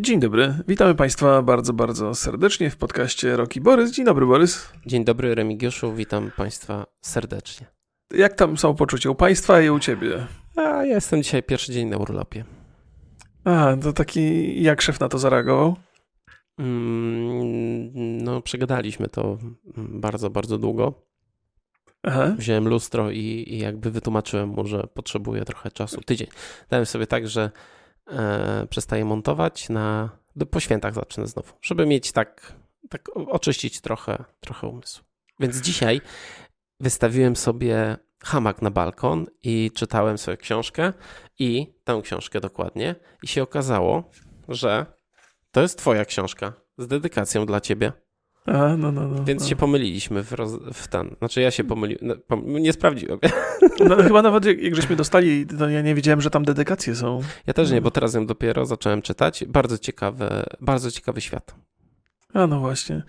Dzień dobry, witamy Państwa bardzo, bardzo serdecznie w podcaście Roki Borys. Dzień dobry, Borys. Dzień dobry, Remigiuszu, witam Państwa serdecznie. Jak tam są poczucia u Państwa i u Ciebie? A ja jestem dzisiaj pierwszy dzień na urlopie. A, to taki, jak szef na to zareagował? Mm, no, przegadaliśmy to bardzo, bardzo długo. Aha. Wziąłem lustro i, i jakby wytłumaczyłem mu, że potrzebuję trochę czasu. Tydzień. Dałem sobie tak, że przestaję montować na. Po świętach zacznę znowu, żeby mieć tak, tak oczyścić trochę, trochę umysł. Więc dzisiaj wystawiłem sobie hamak na balkon i czytałem sobie książkę i tę książkę dokładnie i się okazało, że to jest twoja książka z dedykacją dla ciebie. A, no, no, no, Więc no. się pomyliliśmy w, roz, w ten. Znaczy ja się pomyliłem, no, pom nie sprawdziłem. No, chyba nawet jak, żeśmy dostali, to ja nie wiedziałem, że tam dedykacje są. Ja też nie, bo teraz ją dopiero zacząłem czytać. Bardzo ciekawy, bardzo ciekawy świat. A no właśnie.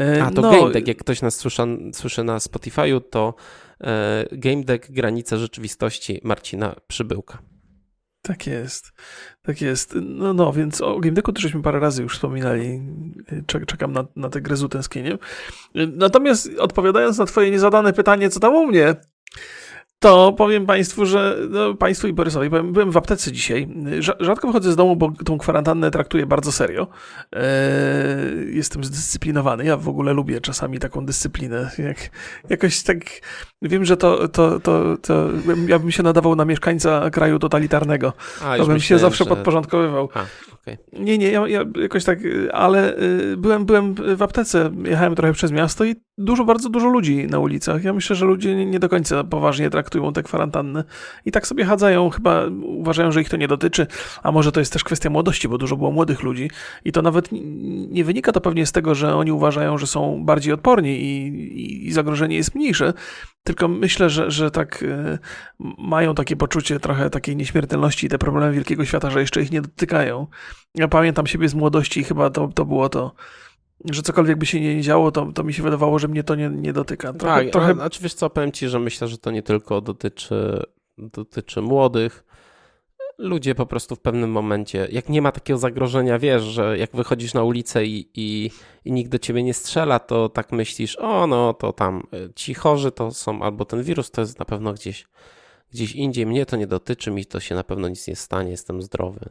E, A to no, Game Deck, jak ktoś nas słysza, słyszy na Spotify'u, to e, Game Deck Granice Rzeczywistości Marcina Przybyłka. Tak jest, tak jest. No, no, więc o Game Decku też żeśmy parę razy już wspominali. Czek- Czekam na, na tę grę z utęsknieniem. Natomiast odpowiadając na twoje niezadane pytanie, co tam u mnie, to powiem Państwu, że no, Państwu i Borysowi, powiem, byłem w aptece dzisiaj. Rza- Rzadko wychodzę z domu, bo tą kwarantannę traktuję bardzo serio. Eee, jestem zdyscyplinowany. Ja w ogóle lubię czasami taką dyscyplinę. Jak, jakoś tak wiem, że to, to, to, to ja bym się nadawał na mieszkańca kraju totalitarnego. A, To bym się myślałem, zawsze że... podporządkowywał. A, okej. Nie, nie, ja, ja jakoś tak, ale y, byłem, byłem w aptece, jechałem trochę przez miasto i dużo, bardzo dużo ludzi na ulicach. Ja myślę, że ludzie nie, nie do końca poważnie traktują te kwarantanny i tak sobie chadzają, chyba uważają, że ich to nie dotyczy, a może to jest też kwestia młodości, bo dużo było młodych ludzi i to nawet n- nie wynika to pewnie z tego, że oni uważają, że są bardziej odporni i, i, i zagrożenie jest mniejsze, tylko myślę, że, że tak y, mają takie poczucie trochę takiej nieśmiertelności i te problemy wielkiego świata, że jeszcze ich nie dotykają. Ja pamiętam siebie z młodości i chyba to, to było to, że cokolwiek by się nie działo, to, to mi się wydawało, że mnie to nie, nie dotyka. Trochę, tak, trochę... a, znaczy wiesz co, powiem ci, że myślę, że to nie tylko dotyczy, dotyczy młodych. Ludzie po prostu w pewnym momencie, jak nie ma takiego zagrożenia, wiesz, że jak wychodzisz na ulicę i, i, i nikt do ciebie nie strzela, to tak myślisz, o no, to tam y, ci chorzy to są, albo ten wirus to jest na pewno gdzieś, gdzieś indziej, mnie to nie dotyczy, mi to się na pewno nic nie stanie, jestem zdrowy.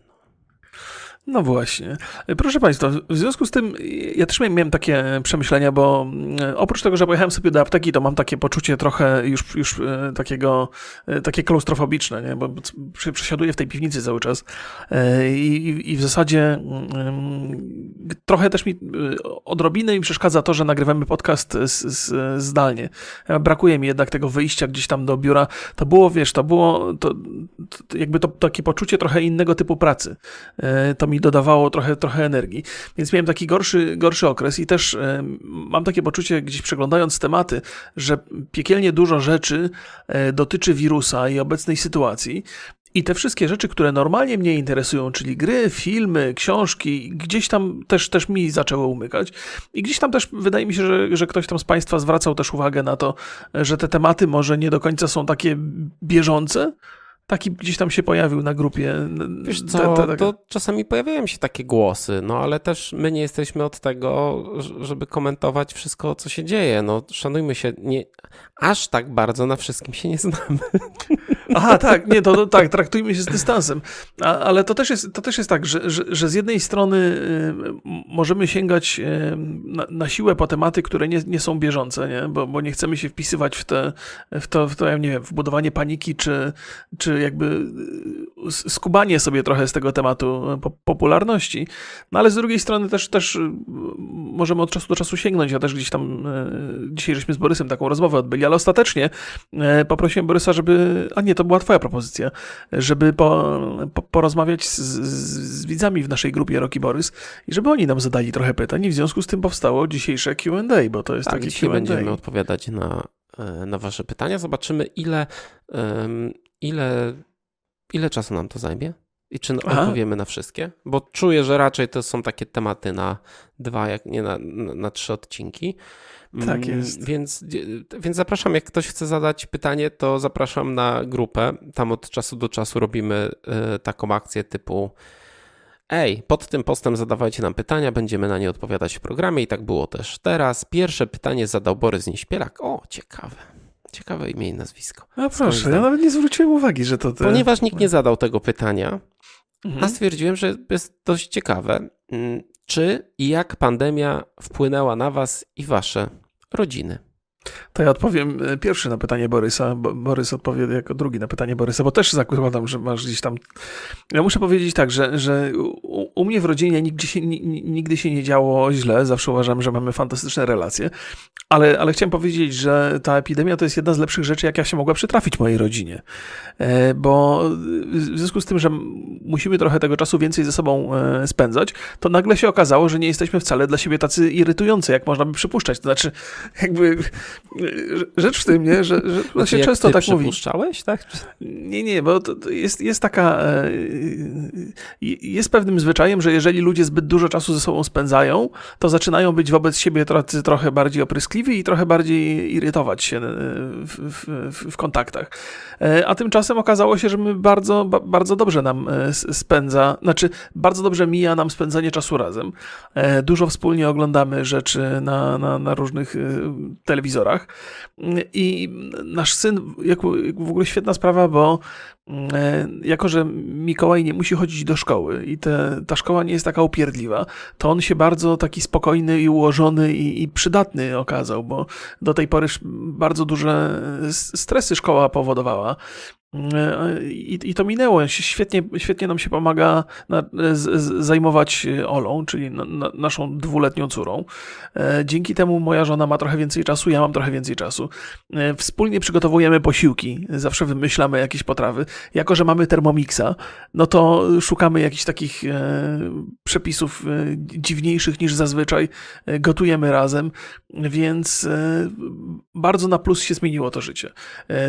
No właśnie. Proszę Państwa, w związku z tym ja też miałem takie przemyślenia, bo mm, oprócz tego, że pojechałem sobie do apteki, to mam takie poczucie trochę już, już e, takiego, e, takie klaustrofobiczne, nie? bo przesiaduję w tej piwnicy cały czas E, i, i- w zasadzie mm, trochę też mi odrobinę mi przeszkadza to, że nagrywamy podcast z, z, zdalnie. Brakuje mi jednak tego wyjścia gdzieś tam do biura. To było, wiesz, to było to, to jakby to takie poczucie trochę innego typu pracy. To mi dodawało trochę, trochę energii. Więc miałem taki gorszy, gorszy okres i też e, mam takie poczucie, gdzieś przeglądając tematy, że piekielnie dużo rzeczy e, dotyczy wirusa i obecnej sytuacji. I te wszystkie rzeczy, które normalnie mnie interesują, czyli gry, filmy, książki, gdzieś tam też, też mi zaczęły umykać. I gdzieś tam też wydaje mi się, że, że ktoś tam z Państwa zwracał też uwagę na to, że te tematy może nie do końca są takie bieżące. Taki gdzieś tam się pojawił na grupie. Wiesz co, te- te- to czasami pojawiają się takie głosy, no ale też my nie jesteśmy od tego, żeby komentować wszystko, co się dzieje. No szanujmy się, nie, aż tak bardzo na wszystkim się nie znamy. Aha, tak, nie, to, to tak, traktujmy się z dystansem. A, ale to też jest, to też jest tak, że, że, że z jednej strony y, możemy sięgać y, na, na siłę po tematy, które nie, nie są bieżące, nie? Bo, bo nie chcemy się wpisywać w, te, w, to, w to, ja nie wiem, w budowanie paniki, czy, czy jakby y, skubanie sobie trochę z tego tematu po, popularności. No ale z drugiej strony też, też możemy od czasu do czasu sięgnąć. Ja też gdzieś tam dzisiaj żeśmy z Borysem taką rozmowę odbyli, ale ostatecznie poprosiłem Borysa, żeby, a nie, to była twoja propozycja, żeby po, po, porozmawiać z, z, widzami w naszej grupie Roki Borys i żeby oni nam zadali trochę pytań i w związku z tym powstało dzisiejsze Q&A, bo to jest Tak, takie Q&A. będziemy odpowiadać na, e, na wasze pytania. Zobaczymy, ile, ile, ile czasu nam to zajmie i czy Aha. odpowiemy na wszystkie, bo czuję, że raczej to są takie tematy na dwa, jak nie na, na, na trzy odcinki. Tak Mm, jest. Więc, więc zapraszam, jak ktoś chce zadać pytanie, to zapraszam na grupę. Tam od czasu do czasu robimy e, taką akcję typu Ej, pod tym postem zadawajcie nam pytania, będziemy na nie odpowiadać w programie i tak było też teraz. Pierwsze pytanie zadał Borys Nieśpielak. O, ciekawe. Ciekawe imię i nazwisko. A proszę, ja nawet nie zwróciłem uwagi, że to. Ponieważ nikt nie zadał tego pytania, mhm. a stwierdziłem, że jest dość ciekawe. Mm, czy i jak pandemia wpłynęła na was i wasze rodziny? To ja odpowiem e, pierwszy na pytanie Borysa. Borys odpowie jako drugi na pytanie Borysa, bo też zakładam, że masz gdzieś tam. Ja muszę powiedzieć tak, że, że u, u mnie w rodzinie nigdy się, nigdy się nie działo źle. Zawsze uważam, że mamy fantastyczne relacje. Ale, ale chciałem powiedzieć, że ta epidemia to jest jedna z lepszych rzeczy, jaka się mogła przytrafić mojej rodzinie. E, bo w związku z tym, że musimy trochę tego czasu więcej ze sobą e, spędzać, to nagle się okazało, że nie jesteśmy wcale dla siebie tacy irytujący, jak można by przypuszczać. To znaczy, jakby rzecz w tym, nie, że, że znaczy, się często tak mówi. tak? Nie, nie, bo to, to jest, jest taka, e, jest pewnym zwyczajem, że jeżeli ludzie zbyt dużo czasu ze sobą spędzają, to zaczynają być wobec siebie trochę, trochę bardziej opryskliwi i trochę bardziej irytować się w, w, w kontaktach. E, a tymczasem okazało się, że my bardzo, bardzo dobrze nam e, spędza, znaczy bardzo dobrze mija nam spędzanie czasu razem. Dużo wspólnie oglądamy rzeczy na, na, na różnych telewizorach. I nasz syn, jak, w ogóle świetna sprawa, bo e, jako, że Mikołaj nie musi chodzić do szkoły i te, ta szkoła nie jest taka upierdliwa, to on się bardzo taki spokojny i ułożony i, i przydatny okazał, bo do tej pory bardzo duże stresy szkoła powodowała. I, I, to minęło. Świetnie, świetnie nam się pomaga na, z, zajmować Olą, czyli na, na, naszą dwuletnią córą. E, dzięki temu moja żona ma trochę więcej czasu, ja mam trochę więcej czasu. E, wspólnie przygotowujemy posiłki, zawsze wymyślamy jakieś potrawy. Jako, że mamy Thermomixa, no to szukamy jakichś takich e, przepisów dziwniejszych niż zazwyczaj. Gotujemy razem, więc bardzo na plus się zmieniło to życie.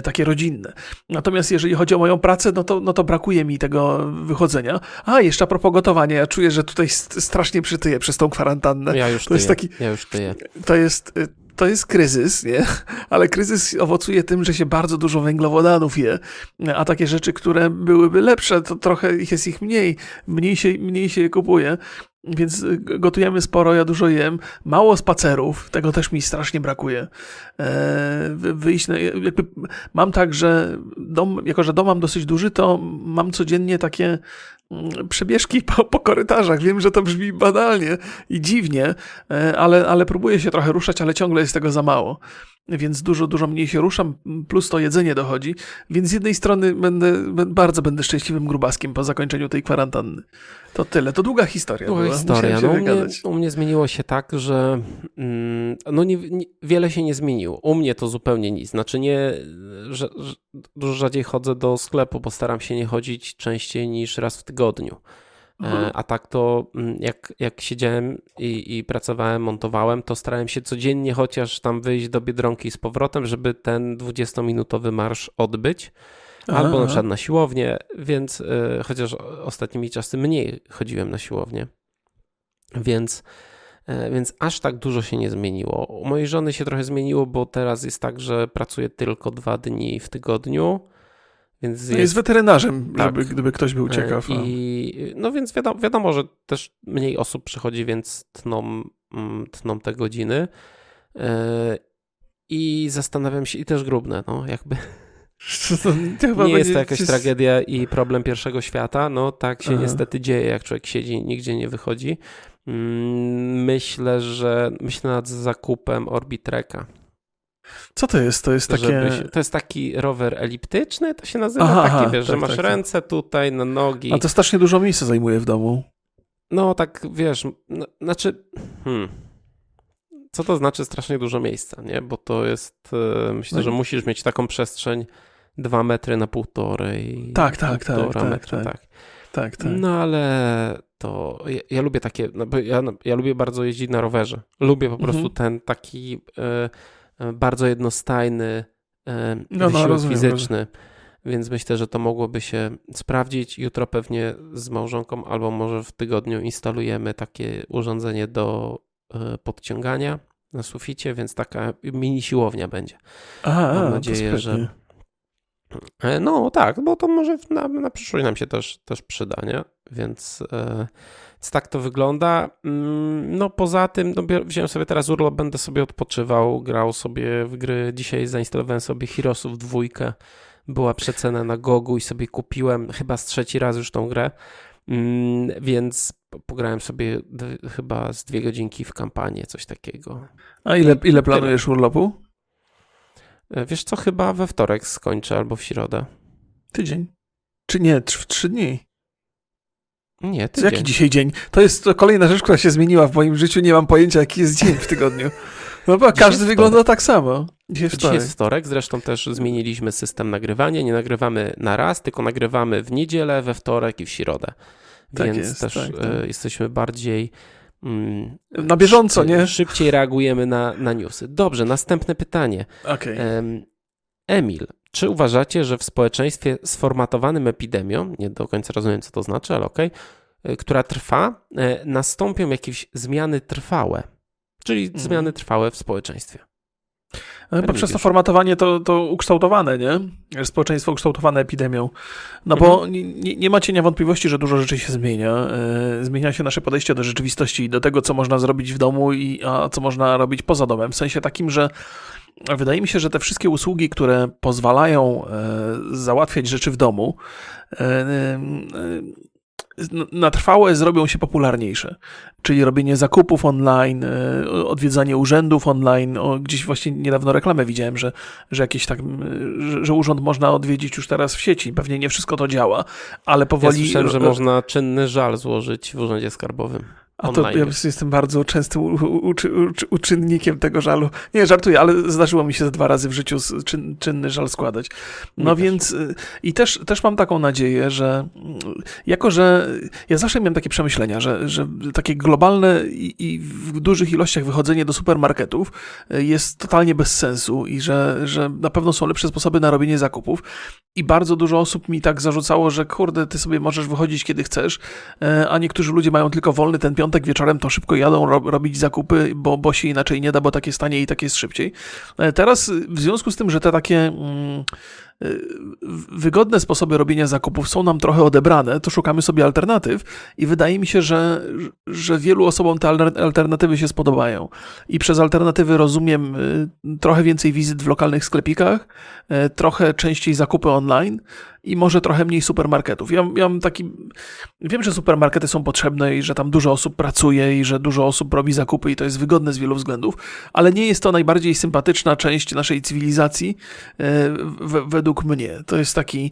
Takie rodzinne. Natomiast jeżeli chodzi o moją pracę, no to, no to brakuje mi tego wychodzenia. A, jeszcze a propos gotowania, ja czuję, że tutaj strasznie przytyję przez tą kwarantannę. Ja już to tyję. jest taki, ja już tyję. To jest, y, to jest kryzys, nie? Ale kryzys owocuje tym, że się bardzo dużo węglowodanów je, a takie rzeczy, które byłyby lepsze, to trochę jest ich mniej, mniej się, mniej się je kupuje. Więc y, gotujemy sporo, ja dużo jem. Mało spacerów, tego też mi strasznie brakuje. E, wyjść, na, mam tak, że dom, jako że dom mam dosyć duży, to mam codziennie takie przebieżki po, po korytarzach. Wiem, że to brzmi banalnie i dziwnie, e, ale, ale próbuję się trochę ruszać, ale ciągle jest tego za mało więc dużo, dużo mniej się ruszam, plus to jedzenie dochodzi, więc z jednej strony będę, bardzo będę szczęśliwym grubaskiem po zakończeniu tej kwarantanny. To tyle, to długa historia długa była. historia. No, u, mnie, u, mnie, zmieniło się tak, że mm, no nie, nie, wiele się nie zmieniło. U mnie to zupełnie nic. Znaczy nie, że, że dużo rzadziej chodzę do sklepu, bo staram się nie chodzić częściej niż raz w tygodniu. Mhm. A tak to mm, jak, jak siedziałem i, i, pracowałem, montowałem, to starałem się codziennie chociaż tam wyjść do Biedronki z powrotem, żeby ten 20-minutowy marsz odbyć. Albo na przykład na siłownię, więc y, chociaż ostatnimi czasy mniej chodziłem na siłownię. Więc, y, więc aż tak dużo się nie zmieniło. U mojej żony się trochę zmieniło, bo teraz jest tak, że pracuję tylko dwa dni w tygodniu więc jest, no jest weterynarzem, tak. żeby, gdyby ktoś był ciekaw. I, no więc wiadomo, wiadomo, że też mniej osób przychodzi, więc tną, mm, tną te godziny. E, I zastanawiam się, i też grubne, no jakby. nie jest to jakaś tragedia i problem pierwszego świata. No tak się Aha. niestety dzieje, jak człowiek siedzi, nigdzie nie wychodzi. Mm, myślę, że myślę nad zakupem Orbitreka. Co to jest? To jest takie... Się, to jest taki rower eliptyczny, to się nazywa aha, taki, aha, wiesz, tak, że masz tak, tak. ręce tak. tutaj na nogi. A to strasznie dużo miejsca zajmuje w domu. No tak, wiesz, no, znaczy... Hmm. Co to znaczy strasznie dużo miejsca, nie? Bo to jest, e, myślę, no. że musisz mieć taką przestrzeń dwa metry na półtorej. Tak, tak, tak, tak, metra, tak. Tak, tak. No ale to ja, ja lubię takie, no, ja, ja lubię bardzo jeździć na rowerze. Lubię po prostu mhm. ten taki... Y, bardzo jednostajny e, no, wysiłek no, rozumiem, fizyczny. Rozumiem. Więc myślę, że to mogłoby się sprawdzić. Jutro pewnie z małżonką, albo może w tygodniu instalujemy takie urządzenie do e, podciągania na suficie, więc taka mini siłownia będzie. Aha, Mam nadzieję, że E, no tak, bo to może na, na przyszłość nam się też, też przyda, nie? Więc, e, więc tak to wygląda. Mm, no poza tym, no, wziąłem sobie teraz urlop, będę sobie odpoczywał, grał sobie w gry. Dzisiaj zainstalowałem sobie Heroesów dwójkę. Była przecena na Gogu i sobie kupiłem chyba z trzeci raz już tą grę. Mm, więc pograłem sobie chyba z dwie godzinki w kampanię, coś takiego. A ile, ile planujesz urlopu? E, wiesz co, chyba we wtorek skończę albo w środę. Tydzień. Czy nie, w trzy dni. Nie, tydzień. Jaki dzisiaj dzień? To jest kolejna rzecz, która się zmieniła w moim życiu. Nie mam pojęcia, jaki jest dzień w tygodniu. No bo każdy wygląda tak samo. Dzisiaj jest, Dzisiaj jest wtorek, zresztą też zmieniliśmy system nagrywania. Nie nagrywamy na raz, tylko nagrywamy w niedzielę, we wtorek i w środę. Tak Więc jest, też tak, tak. jesteśmy bardziej Mm, na bieżąco, nie? Szybciej reagujemy na, na newsy. Dobrze, następne pytanie. Okay. Emil, czy uważacie, że w społeczeństwie sformatowanym epidemią, nie do końca rozumiem, co to znaczy, ale okej, okay, która trwa, e, nastąpią jakieś zmiany trwałe, czyli mhm. zmiany trwałe w społeczeństwie? No, poprzez to formatowanie to, to ukształtowane, nie? Społeczeństwo ukształtowane epidemią. No mhm. bo nie, nie ma cienia wątpliwości, że dużo rzeczy się zmienia. E, zmienia się nasze podejście do rzeczywistości, do tego, co można zrobić w domu i a co można robić poza domem. W sensie takim, że wydaje mi się, że te wszystkie usługi, które pozwalają e, załatwiać rzeczy w domu, e, na trwałe zrobią się popularniejsze. Czyli robienie zakupów online, e, odwiedzanie urzędów online. O, gdzieś właśnie niedawno reklamę widziałem, że, że jakieś tak, że, że, urząd można odwiedzić już teraz w sieci. Pewnie nie wszystko to działa, ale powoli. Ja słyszałem, że można czynny żal złożyć w urzędzie skarbowym. A to ja jestem bardzo częstym uczynnikiem tego żalu. Nie, żartuję, ale zdarzyło mi się ze dwa razy w życiu czyn, czynny żal składać. No Nie więc też. Y, i też, też mam taką nadzieję, że jako, że ja zawsze miałem takie przemyślenia, że, że takie globalne i, i w dużych ilościach wychodzenie do supermarketów y, jest totalnie bez sensu i że, że na pewno są lepsze sposoby na robienie zakupów. I bardzo dużo osób mi tak zarzucało, że kurde, ty sobie możesz wychodzić kiedy chcesz, y, a niektórzy ludzie mają tylko wolny ten piątek piątek wieczorem to szybko jadą robić zakupy, bo, bo się inaczej nie da, bo tak jest taniej i tak jest szybciej. E, teraz w związku z tym, że te takie mm, wygodne sposoby robienia zakupów są nam trochę odebrane, to szukamy sobie alternatyw i wydaje mi się, że, że wielu osobom te alternatywy się spodobają. I przez alternatywy rozumiem y, trochę więcej wizyt w lokalnych sklepikach, trochę częściej zakupy online i może trochę mniej supermarketów. Ja, ja mam taki. Wiem, że supermarkety są potrzebne i że tam dużo osób pracuje i że dużo osób robi zakupy i to jest wygodne z wielu względów, ale nie jest to najbardziej sympatyczna część naszej cywilizacji według według mnie. To jest taki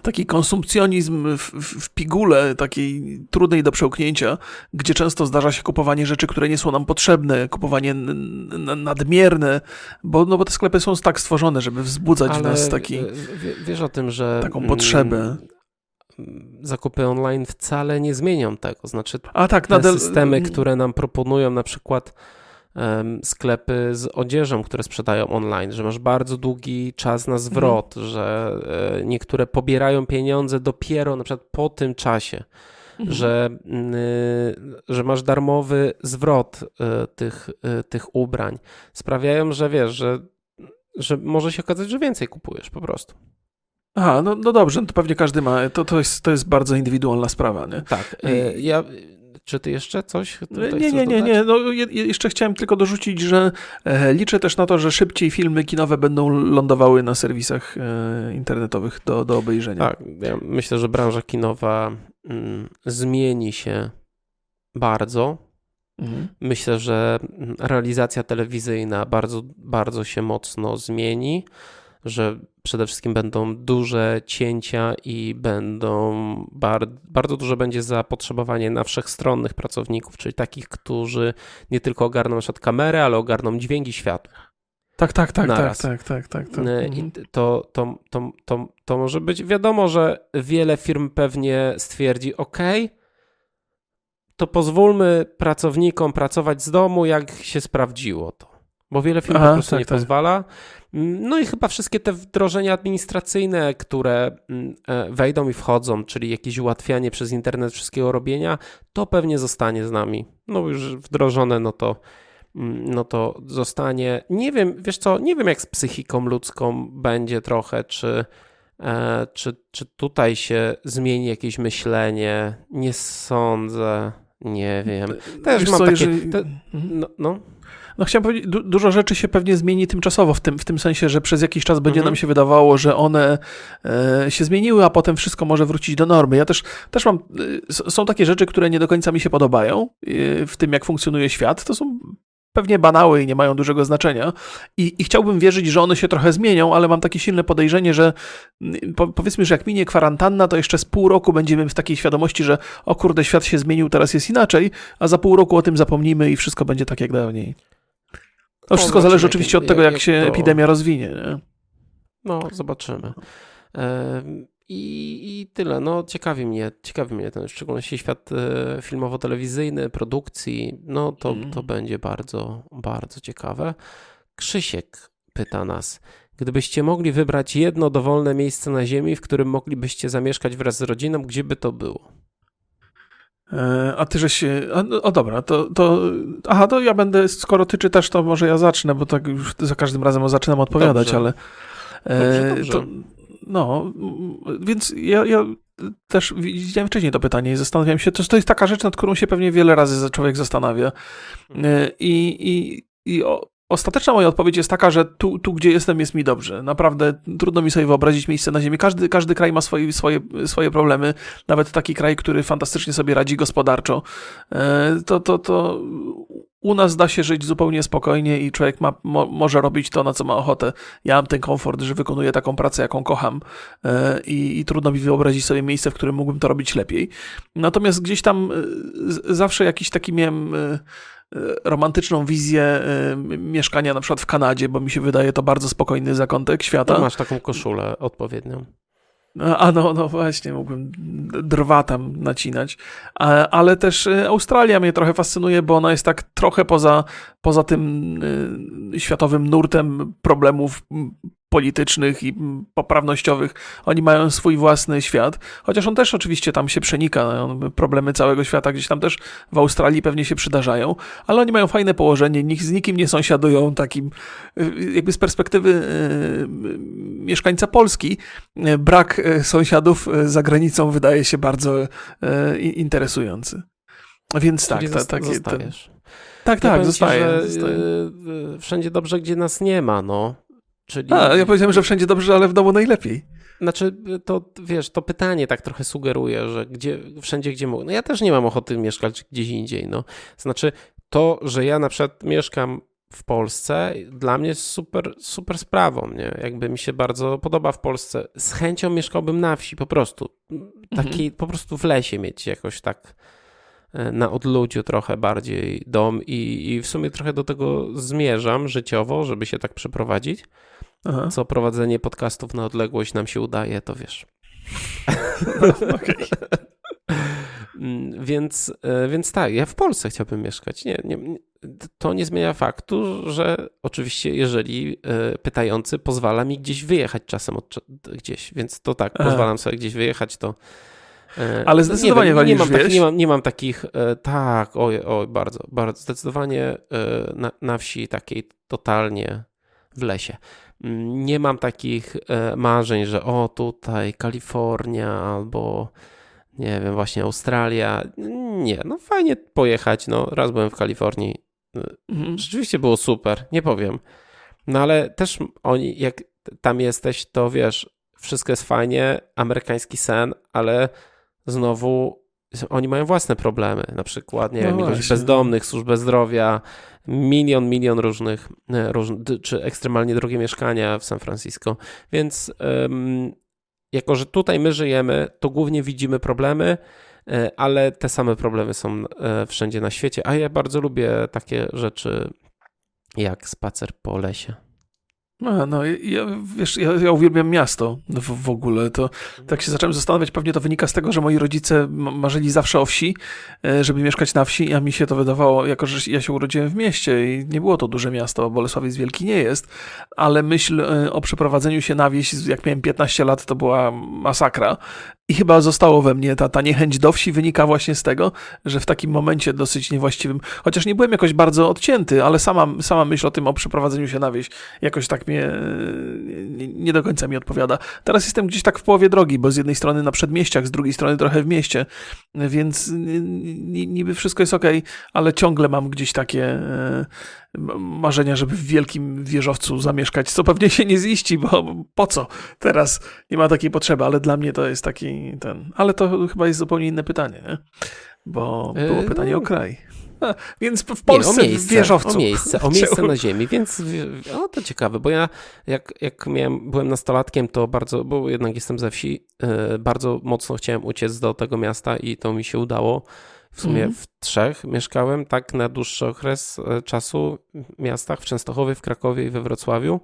taki konsumpcjonizm w, w, pigule, takiej trudnej do przełknięcia, gdzie często zdarza się kupowanie rzeczy, które nie są nam potrzebne, kupowanie nadmierne, bo, no bo te sklepy są tak stworzone, żeby wzbudzać Ale w nas taki, wiesz o tym, że taką potrzebę. Zakupy online wcale nie zmienią tego. Znaczy, A tak, te nadal... systemy, które nam proponują na przykład sklepy z odzieżą, które sprzedają online, że masz bardzo długi czas na zwrot, mhm. że e, niektóre pobierają pieniądze dopiero na przykład po tym czasie. Mhm. Że, że masz darmowy zwrot e, tych, e, tych ubrań. Sprawiają, że wiesz, że, że może się okazać, że więcej kupujesz po prostu. Aha, no, no dobrze, no to pewnie każdy ma. To, to, jest, to jest bardzo indywidualna sprawa, nie? Tak. Ja czy ty jeszcze coś? Nie, nie, nie, nie. No, jeszcze chciałem tylko dorzucić, że e, liczę też na to, że szybciej filmy kinowe będą lądowały na serwisach e, internetowych do, do obejrzenia. Tak, ja myślę, że branża kinowa mm, zmieni się bardzo. Mhm. Myślę, że realizacja telewizyjna bardzo, bardzo się mocno zmieni że przede wszystkim będą duże cięcia i będą bar bardzo duże będzie zapotrzebowanie na wszechstronnych pracowników, czyli takich, którzy nie tylko ogarną na przykład kamerę, ale ogarną dźwięki światła. Tak, tak, tak, tak, tak, tak, tak, tak. I mhm. to, to, to, to, to może być wiadomo, że wiele firm pewnie stwierdzi, OK, to pozwólmy pracownikom pracować z domu, jak się sprawdziło to. Bo wiele firm Aha, po prostu tak, nie tak. pozwala. No i chyba wszystkie te wdrożenia administracyjne, które mm, e, wejdą i wchodzą, czyli jakieś ułatwianie przez internet wszystkiego robienia, to pewnie zostanie z nami. No już wdrożone, no to mm, no to zostanie. Nie wiem, wiesz co, nie wiem jak z psychiką ludzką będzie trochę, czy, e, czy, czy tutaj się zmieni jakieś myślenie. Nie sądzę. Nie wiem. Też Wiesz mam co, takie. jeżeli- Te, Mhm. no, no. No chciałem powiedzieć, du dużo rzeczy się pewnie zmieni tymczasowo, w tym, w tym sensie, że przez jakiś czas będzie Mhm. nam się wydawało, że one e, się zmieniły, a potem wszystko może wrócić do normy. Ja też, też mam, e, są takie rzeczy, które nie do końca mi się podobają e, w tym, jak funkcjonuje świat. To są pewnie banały i nie mają dużego znaczenia. I, I chciałbym wierzyć, że one się trochę zmienią, ale mam takie silne podejrzenie, że po, powiedzmy, że jak minie kwarantanna, to jeszcze z pół roku będziemy w takiej świadomości, że o kurde, świat się zmienił, teraz jest inaczej, a za pół roku o tym zapomnimy i wszystko będzie tak jak dawniej. To No, wszystko zależy jak- oczywiście od tego, jak jak się to- epidemia rozwinie. Nie? No, zobaczymy. I, I tyle. No, ciekawi mnie, ciekawi mnie ten, w szczególności świat e, filmowo-telewizyjny, produkcji. No, to, Mm. to będzie bardzo, bardzo ciekawe. Krzysiek pyta nas. Gdybyście mogli wybrać jedno dowolne miejsce na Ziemi, w którym moglibyście zamieszkać wraz z rodziną, gdzie by to było? E, A ty, że się. A, no, o dobra, to, to. Aha, to ja będę, skoro ty czytasz, to może ja zacznę, bo tak już za każdym razem zaczynam odpowiadać, Dobrze. ale. e, Dobrze, dobrze. To, no, więc ja, ja też widziałem wcześniej to pytanie i zastanawiałem się, to, to jest taka rzecz, nad którą się pewnie wiele razy człowiek zastanawia. E, I, i, i o, ostateczna moja odpowiedź jest taka, że tu, tu, gdzie jestem, jest mi dobrze. Naprawdę trudno mi sobie wyobrazić miejsce na Ziemi. Każdy, każdy kraj ma swoje, swoje, swoje problemy. Nawet taki kraj, który fantastycznie sobie radzi gospodarczo. E, To, to, to u nas da się żyć zupełnie spokojnie i człowiek ma, mo, może robić to, na co ma ochotę. Ja mam ten komfort, że wykonuję taką pracę, jaką kocham e, i, i trudno mi wyobrazić sobie miejsce, w którym mógłbym to robić lepiej. Natomiast gdzieś tam e, zawsze jakiś taki miałem romantyczną wizję m- mieszkania na przykład w Kanadzie, bo mi się wydaje to bardzo spokojny zakątek świata. To masz taką koszulę odpowiednią. A a no, no właśnie, mógłbym drwa tam nacinać. Ale też e, Australia mnie trochę fascynuje, bo ona jest tak trochę poza, poza tym y, światowym nurtem problemów politycznych i poprawnościowych. Oni mają swój własny świat, chociaż on też oczywiście tam się przenika. no, on- Problemy całego świata gdzieś tam też w Australii pewnie się przydarzają, ale oni mają fajne położenie, nikt z nikim nie sąsiadują takim, y, jakby z perspektywy y, mieszkańca Polski, brak sąsiadów za granicą wydaje się bardzo interesujący. Więc tak, ta, takie, ten, zostajesz. tak, Ja tak, powiem ci, że, y, y, wszędzie dobrze, gdzie nas nie ma, no. Czyli... A, ja powiedziałem, że wszędzie dobrze, ale w domu najlepiej. Znaczy, to wiesz, to pytanie tak trochę sugeruje, że gdzie, wszędzie, gdzie mogę. No ja też nie mam ochoty mieszkać gdzieś indziej, no. Znaczy, to, że ja na przykład mieszkam w Polsce, dla mnie jest super, super sprawą, nie? Jakby mi się bardzo podoba w Polsce. Z chęcią mieszkałbym na wsi, po prostu. Taki, po prostu w lesie mieć jakoś tak na odludziu trochę bardziej dom i, i w sumie trochę do tego zmierzam życiowo, żeby się tak przeprowadzić. Aha. Co prowadzenie podcastów na odległość nam się udaje, to wiesz. Mm, Więc, e, więc tak, ja w Polsce chciałbym mieszkać. Nie, nie, to nie zmienia faktu, że oczywiście, jeżeli e, pytający pozwala mi gdzieś wyjechać czasem od, gdzieś, więc to tak, Aha. pozwalam sobie gdzieś wyjechać, to. E, Ale zdecydowanie nie, nie, mam nie, mam, nie mam takich, e, tak, oj, oj, bardzo, bardzo, zdecydowanie e, na, na wsi takiej totalnie w lesie. Mm, Nie mam takich marzeń, że o tutaj Kalifornia albo nie wiem, właśnie Australia. Nie, no fajnie pojechać. No, raz byłem w Kalifornii. Mhm. Rzeczywiście było super, nie powiem. No ale też oni, jak tam jesteś, to wiesz, wszystko jest fajnie, amerykański sen, ale znowu oni mają własne problemy. Na przykład, nie No wiem, ilość bezdomnych, służbę zdrowia, milion, milion różnych, e, róż, czy ekstremalnie drogie mieszkania w San Francisco. Więc em, jako, że tutaj my żyjemy, to głównie widzimy problemy, e, ale te same problemy są e, wszędzie na świecie. A ja bardzo lubię takie rzeczy jak spacer po lesie. A, no, ja, wiesz, ja, ja uwielbiam miasto w, w ogóle. To tak się zacząłem zastanawiać, pewnie to wynika z tego, że moi rodzice marzyli zawsze o wsi, e, żeby mieszkać na wsi, a mi się to wydawało, jako że ja się urodziłem w mieście i nie było to duże miasto, Bolesławiec Wielki nie jest, ale myśl e, o przeprowadzeniu się na wieś, jak miałem 15 lat, to była masakra I chyba zostało we mnie ta, ta niechęć do wsi wynika właśnie z tego, że w takim momencie dosyć niewłaściwym, chociaż nie byłem jakoś bardzo odcięty, ale sama, sama myśl o tym, o przeprowadzeniu się na wieś, jakoś tak mnie nie, nie do końca mi odpowiada. Teraz jestem gdzieś tak w połowie drogi, bo z jednej strony na przedmieściach, z drugiej strony trochę w mieście, więc niby wszystko jest ok, ale ciągle mam gdzieś takie e, marzenia, żeby w wielkim wieżowcu zamieszkać, co pewnie się nie ziści, bo po co? Teraz nie ma takiej potrzeby, ale dla mnie to jest taki ten. Ale to chyba jest zupełnie inne pytanie, nie? bo było yy, pytanie o kraj. A, więc w Polsce nie, o miejsce, w wieżowcu. O miejsce, o miejsce na ziemi, więc o, to ciekawe, bo ja jak, jak miałem, byłem nastolatkiem, to bardzo, bo jednak jestem ze wsi, yy, bardzo mocno chciałem uciec do tego miasta i to mi się udało. W sumie mm. w trzech mieszkałem tak na dłuższy okres e, czasu w miastach, w Częstochowie, w Krakowie i we Wrocławiu.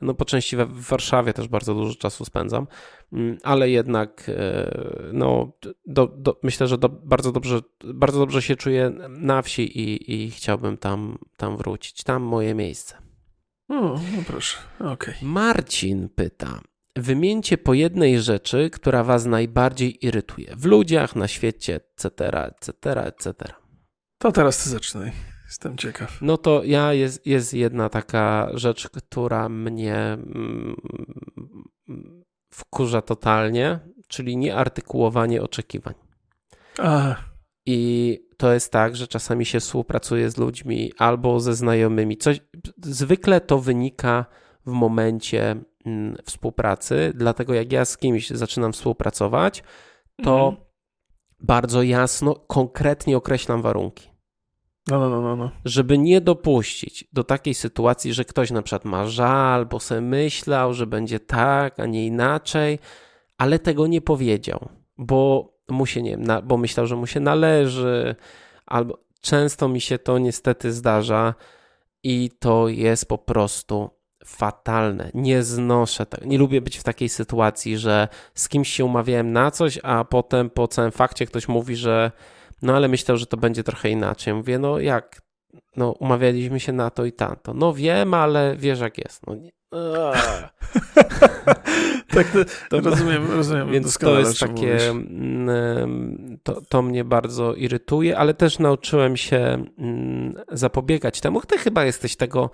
No po części we, w Warszawie też bardzo dużo czasu spędzam, mm, ale jednak e, no, do, do, myślę, że do, bardzo, dobrze, bardzo dobrze się czuję na wsi i, i chciałbym tam, tam wrócić. Tam moje miejsce. O, no proszę, okej. Okay. Marcin pyta, Wymieńcie po jednej rzeczy, która Was najbardziej irytuje w ludziach, na świecie, etc., etc., etc. To teraz ty zaczynaj. Jestem ciekaw. No to ja jest, jest jedna taka rzecz, która mnie mm, wkurza totalnie, czyli nieartykułowanie oczekiwań. A. I to jest tak, że czasami się współpracuje z ludźmi albo ze znajomymi. Coś, zwykle to wynika w momencie Mm, współpracy, dlatego jak ja z kimś zaczynam współpracować, to mhm. bardzo jasno, konkretnie określam warunki. No, no, no, no, no. Żeby nie dopuścić do takiej sytuacji, że ktoś na przykład ma żal, bo sobie myślał, że będzie tak, a nie inaczej, ale tego nie powiedział, bo mu się nie na, bo myślał, że mu się należy, albo często mi się to niestety zdarza i to jest po prostu fatalne. Nie znoszę tego. Nie lubię być w takiej sytuacji, że z kimś się umawiałem na coś, a potem po całym fakcie ktoś mówi, że no ale myślał, że to będzie trochę inaczej. Mówię, no jak? No umawialiśmy się na to i tamto. No wiem, ale wiesz jak jest. No, nie. tak, to, rozumiem, rozumiem. Więc to jest takie, mm, to, to mnie bardzo irytuje, ale też nauczyłem się mm, zapobiegać temu. Ty chyba jesteś tego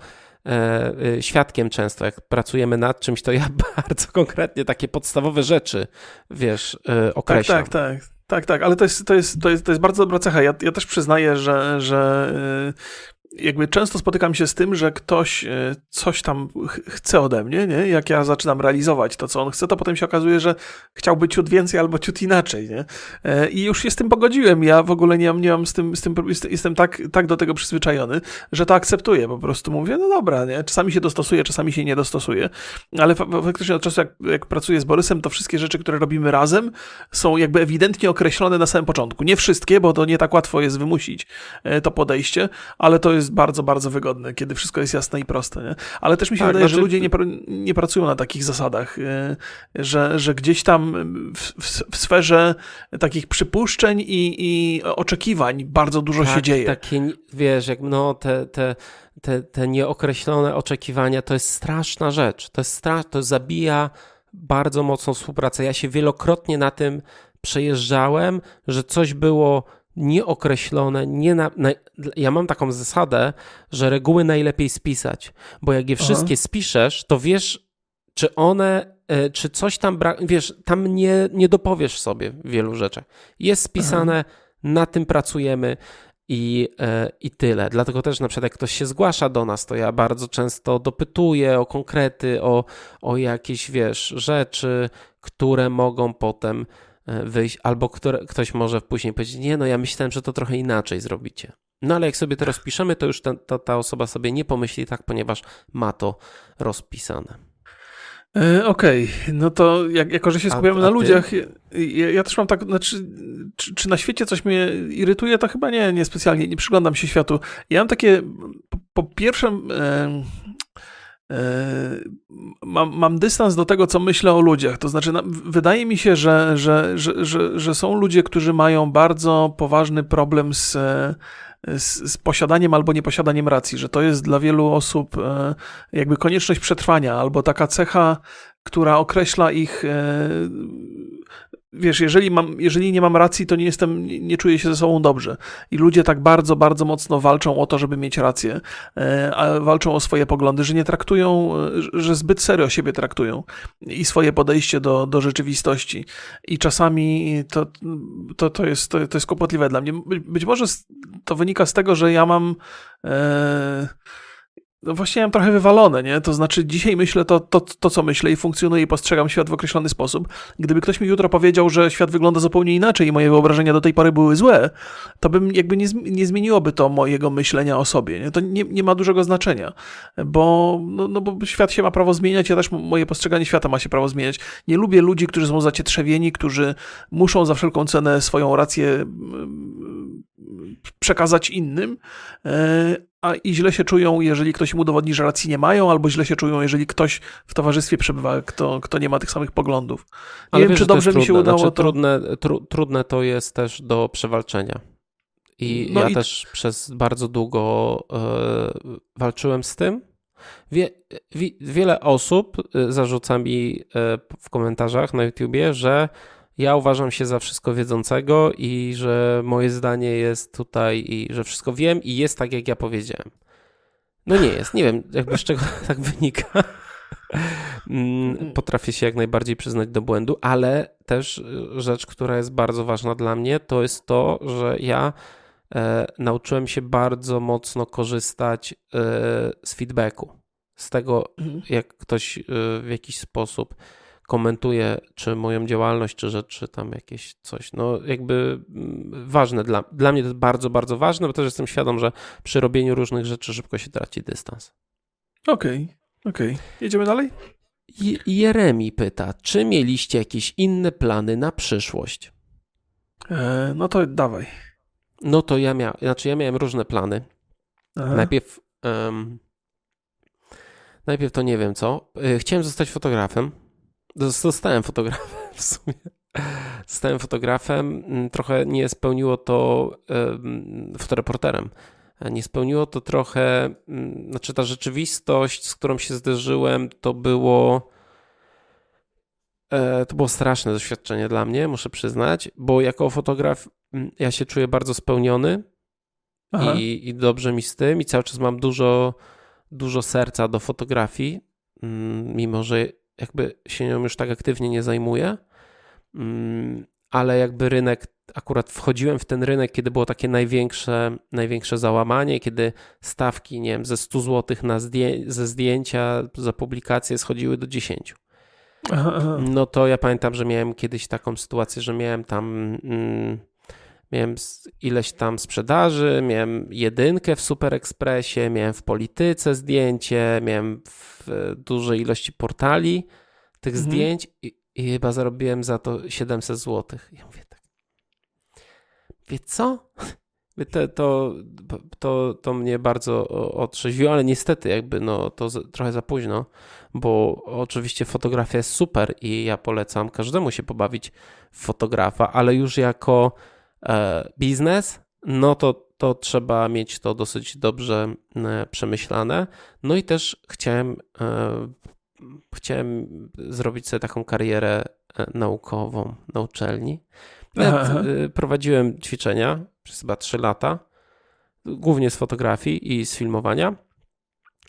świadkiem często, jak pracujemy nad czymś, to ja bardzo konkretnie takie podstawowe rzeczy, wiesz, e, określam. Tak, tak, tak. Tak, tak, ale to jest, to jest, to jest, to jest bardzo dobra cecha. Ja, ja też przyznaję, że, że jakby często spotykam się z tym, że ktoś e, coś tam chce ode mnie, nie? Jak ja zaczynam realizować to, co on chce, to potem się okazuje, że chciałby ciut więcej albo ciut inaczej, nie? E, I już się z tym pogodziłem. Ja w ogóle nie mam, nie mam z tym, z tym jestem tak, tak do tego przyzwyczajony, że to akceptuję. Po prostu mówię, no dobra, nie? Czasami się dostosuję, czasami się nie dostosuję, ale faktycznie od czasu, jak, jak pracuję z Borysem, to wszystkie rzeczy, które robimy razem, są jakby ewidentnie określone na samym początku. Nie wszystkie, bo to nie tak łatwo jest wymusić e, to podejście, ale to jest bardzo, bardzo wygodne, kiedy wszystko jest jasne i proste. Nie? Ale też mi się tak, wydaje, znaczy... że ludzie nie, nie pracują na takich zasadach, e, że, że gdzieś tam w, w, w sferze takich przypuszczeń i, i oczekiwań bardzo dużo tak, się dzieje. Takie, wiesz, jak no te, te, te, te nieokreślone oczekiwania to jest straszna rzecz. To jest strasz, to zabija bardzo mocną współpracę. Ja się wielokrotnie na tym przejeżdżałem, że coś było nieokreślone, nie na, na, ja mam taką zasadę, że reguły najlepiej spisać, bo jak je wszystkie Aha. spiszesz, to wiesz, czy one, e, czy coś tam brak, wiesz, tam nie, nie dopowiesz sobie wielu rzeczy. Jest spisane, Aha. na tym pracujemy i, e, i tyle. Dlatego też na przykład jak ktoś się zgłasza do nas, to ja bardzo często dopytuję o konkrety, o, o jakieś, wiesz, rzeczy, które mogą potem wyjść, albo które, ktoś może później powiedzieć, nie, no ja myślałem, że to trochę inaczej zrobicie. No ale jak sobie to rozpiszemy, to już ta, ta, ta osoba sobie nie pomyśli tak, ponieważ ma to rozpisane. E, okej, okay. no to jak, jako, że się skupiamy na ludziach, ja, ja, też mam tak, znaczy, czy, czy, na świecie coś mnie irytuje, to chyba nie, nie specjalnie, nie przyglądam się światu. Ja mam takie, po, po pierwsze, e, E, mam, mam dystans do tego, co myślę o ludziach. To znaczy, wydaje mi się, że, że, że, że, że są ludzie, którzy mają bardzo poważny problem z, z, z, posiadaniem albo nieposiadaniem racji, że to jest dla wielu osób e, jakby konieczność przetrwania albo taka cecha, która określa ich e, wiesz, jeżeli, mam, jeżeli nie mam racji, to nie jestem, nie czuję się ze sobą dobrze. I ludzie tak bardzo, bardzo mocno walczą o to, żeby mieć rację, e, a walczą o swoje poglądy, że nie traktują, e, że zbyt serio siebie traktują i swoje podejście do, do rzeczywistości. I czasami to, to, to, jest, to, to jest kłopotliwe dla mnie. Być może to wynika z tego, że ja mam. E, no właśnie mam trochę wywalone, nie? To znaczy dzisiaj myślę to, to, to, co myślę i funkcjonuję i postrzegam świat w określony sposób. Gdyby ktoś mi jutro powiedział, że świat wygląda zupełnie inaczej i moje wyobrażenia do tej pory były złe, to bym jakby nie, nie zmieniłoby to mojego myślenia o sobie, nie? To nie, nie ma dużego znaczenia, bo, no, no bo świat się ma prawo zmieniać, ja też moje postrzeganie świata ma się prawo zmieniać. Nie lubię ludzi, którzy są zacietrzewieni, którzy muszą za wszelką cenę swoją rację mm, przekazać innym, e, a i źle się czują, jeżeli ktoś im udowodni, że racji nie mają, albo źle się czują, jeżeli ktoś w towarzystwie przebywa, kto, kto nie ma tych samych poglądów. Nie Ale wiem, wiesz, czy dobrze mi się trudne. udało znaczy, to... Trudne, tru, trudne to jest też do przewalczenia. I No ja i- też przez bardzo długo e, walczyłem z tym. Wie, wi, wiele osób e, zarzuca mi e, w komentarzach na YouTubie, że ja uważam się za wszystko wiedzącego i że moje zdanie jest tutaj i że wszystko wiem i jest tak, jak ja powiedziałem. No nie jest. Nie wiem, jakby z czego tak wynika. Mm, Potrafię się jak najbardziej przyznać do błędu, ale też y, rzecz, która jest bardzo ważna dla mnie, to jest to, że ja e, nauczyłem się bardzo mocno korzystać e, z feedbacku. Z tego, Mhm. jak ktoś e, w jakiś sposób komentuje, czy moją działalność, czy rzeczy tam jakieś coś. No, jakby mm, ważne dla, dla mnie to jest bardzo, bardzo ważne, bo też jestem świadom, że przy robieniu różnych rzeczy szybko się traci dystans. Okej, okej. Jedziemy dalej? Je- Jeremi pyta, czy mieliście jakieś inne plany na przyszłość? E, no to dawaj. No to ja miałem, znaczy ja miałem różne plany. Aha. Najpierw, em, najpierw to nie wiem co. Y, Chciałem zostać fotografem. Zos- Zostałem fotografem w sumie. Zostałem fotografem. Mm, Trochę nie spełniło to em, fotoreporterem. Nie spełniło to trochę, mm, znaczy ta rzeczywistość, z którą się zderzyłem, to było e, to było straszne doświadczenie dla mnie, muszę przyznać, bo jako fotograf mm, ja się czuję bardzo spełniony, i, i dobrze mi z tym i cały czas mam dużo, dużo serca do fotografii, mimo że jakby się nią już tak aktywnie nie zajmuję, Mm, ale jakby rynek, akurat wchodziłem w ten rynek, kiedy było takie największe, największe załamanie, kiedy stawki, nie wiem, ze 100 zł na zdję- ze zdjęcia za publikację schodziły do 10. Aha, aha. No to ja pamiętam, że miałem kiedyś taką sytuację, że miałem tam mm, miałem ileś tam sprzedaży, miałem jedynkę w Super Expressie, miałem w polityce zdjęcie, miałem w dużej ilości portali tych Mhm. zdjęć i, i chyba zarobiłem za to 700 zł. Ja mówię tak. Wie co? To, to, to, to mnie bardzo otrzeźwiło, ale niestety jakby no to trochę za późno, bo oczywiście fotografia jest super i ja polecam każdemu się pobawić w fotografa, ale już jako biznes, no to, to trzeba mieć to dosyć dobrze e, przemyślane. No i też chciałem, e, chciałem zrobić sobie taką karierę e, naukową na uczelni. Aha. e, prowadziłem ćwiczenia przez chyba 3 lata, głównie z fotografii i z filmowania,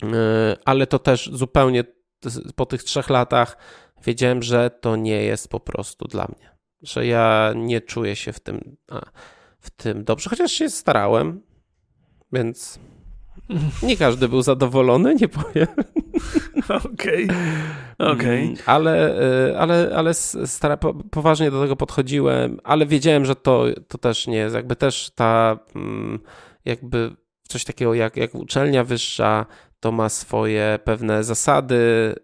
E, ale to też zupełnie po tych trzech latach wiedziałem, że to nie jest po prostu dla mnie. Że ja nie czuję się w tym, a, w tym dobrze, chociaż się starałem, więc nie każdy był zadowolony, nie powiem. Okej. Okej. Mm, Ale, y, ale, ale s- stara, po- poważnie do tego podchodziłem, ale wiedziałem, że to, to też nie jest, jakby też ta, mm, jakby coś takiego jak, jak uczelnia wyższa, to ma swoje pewne zasady,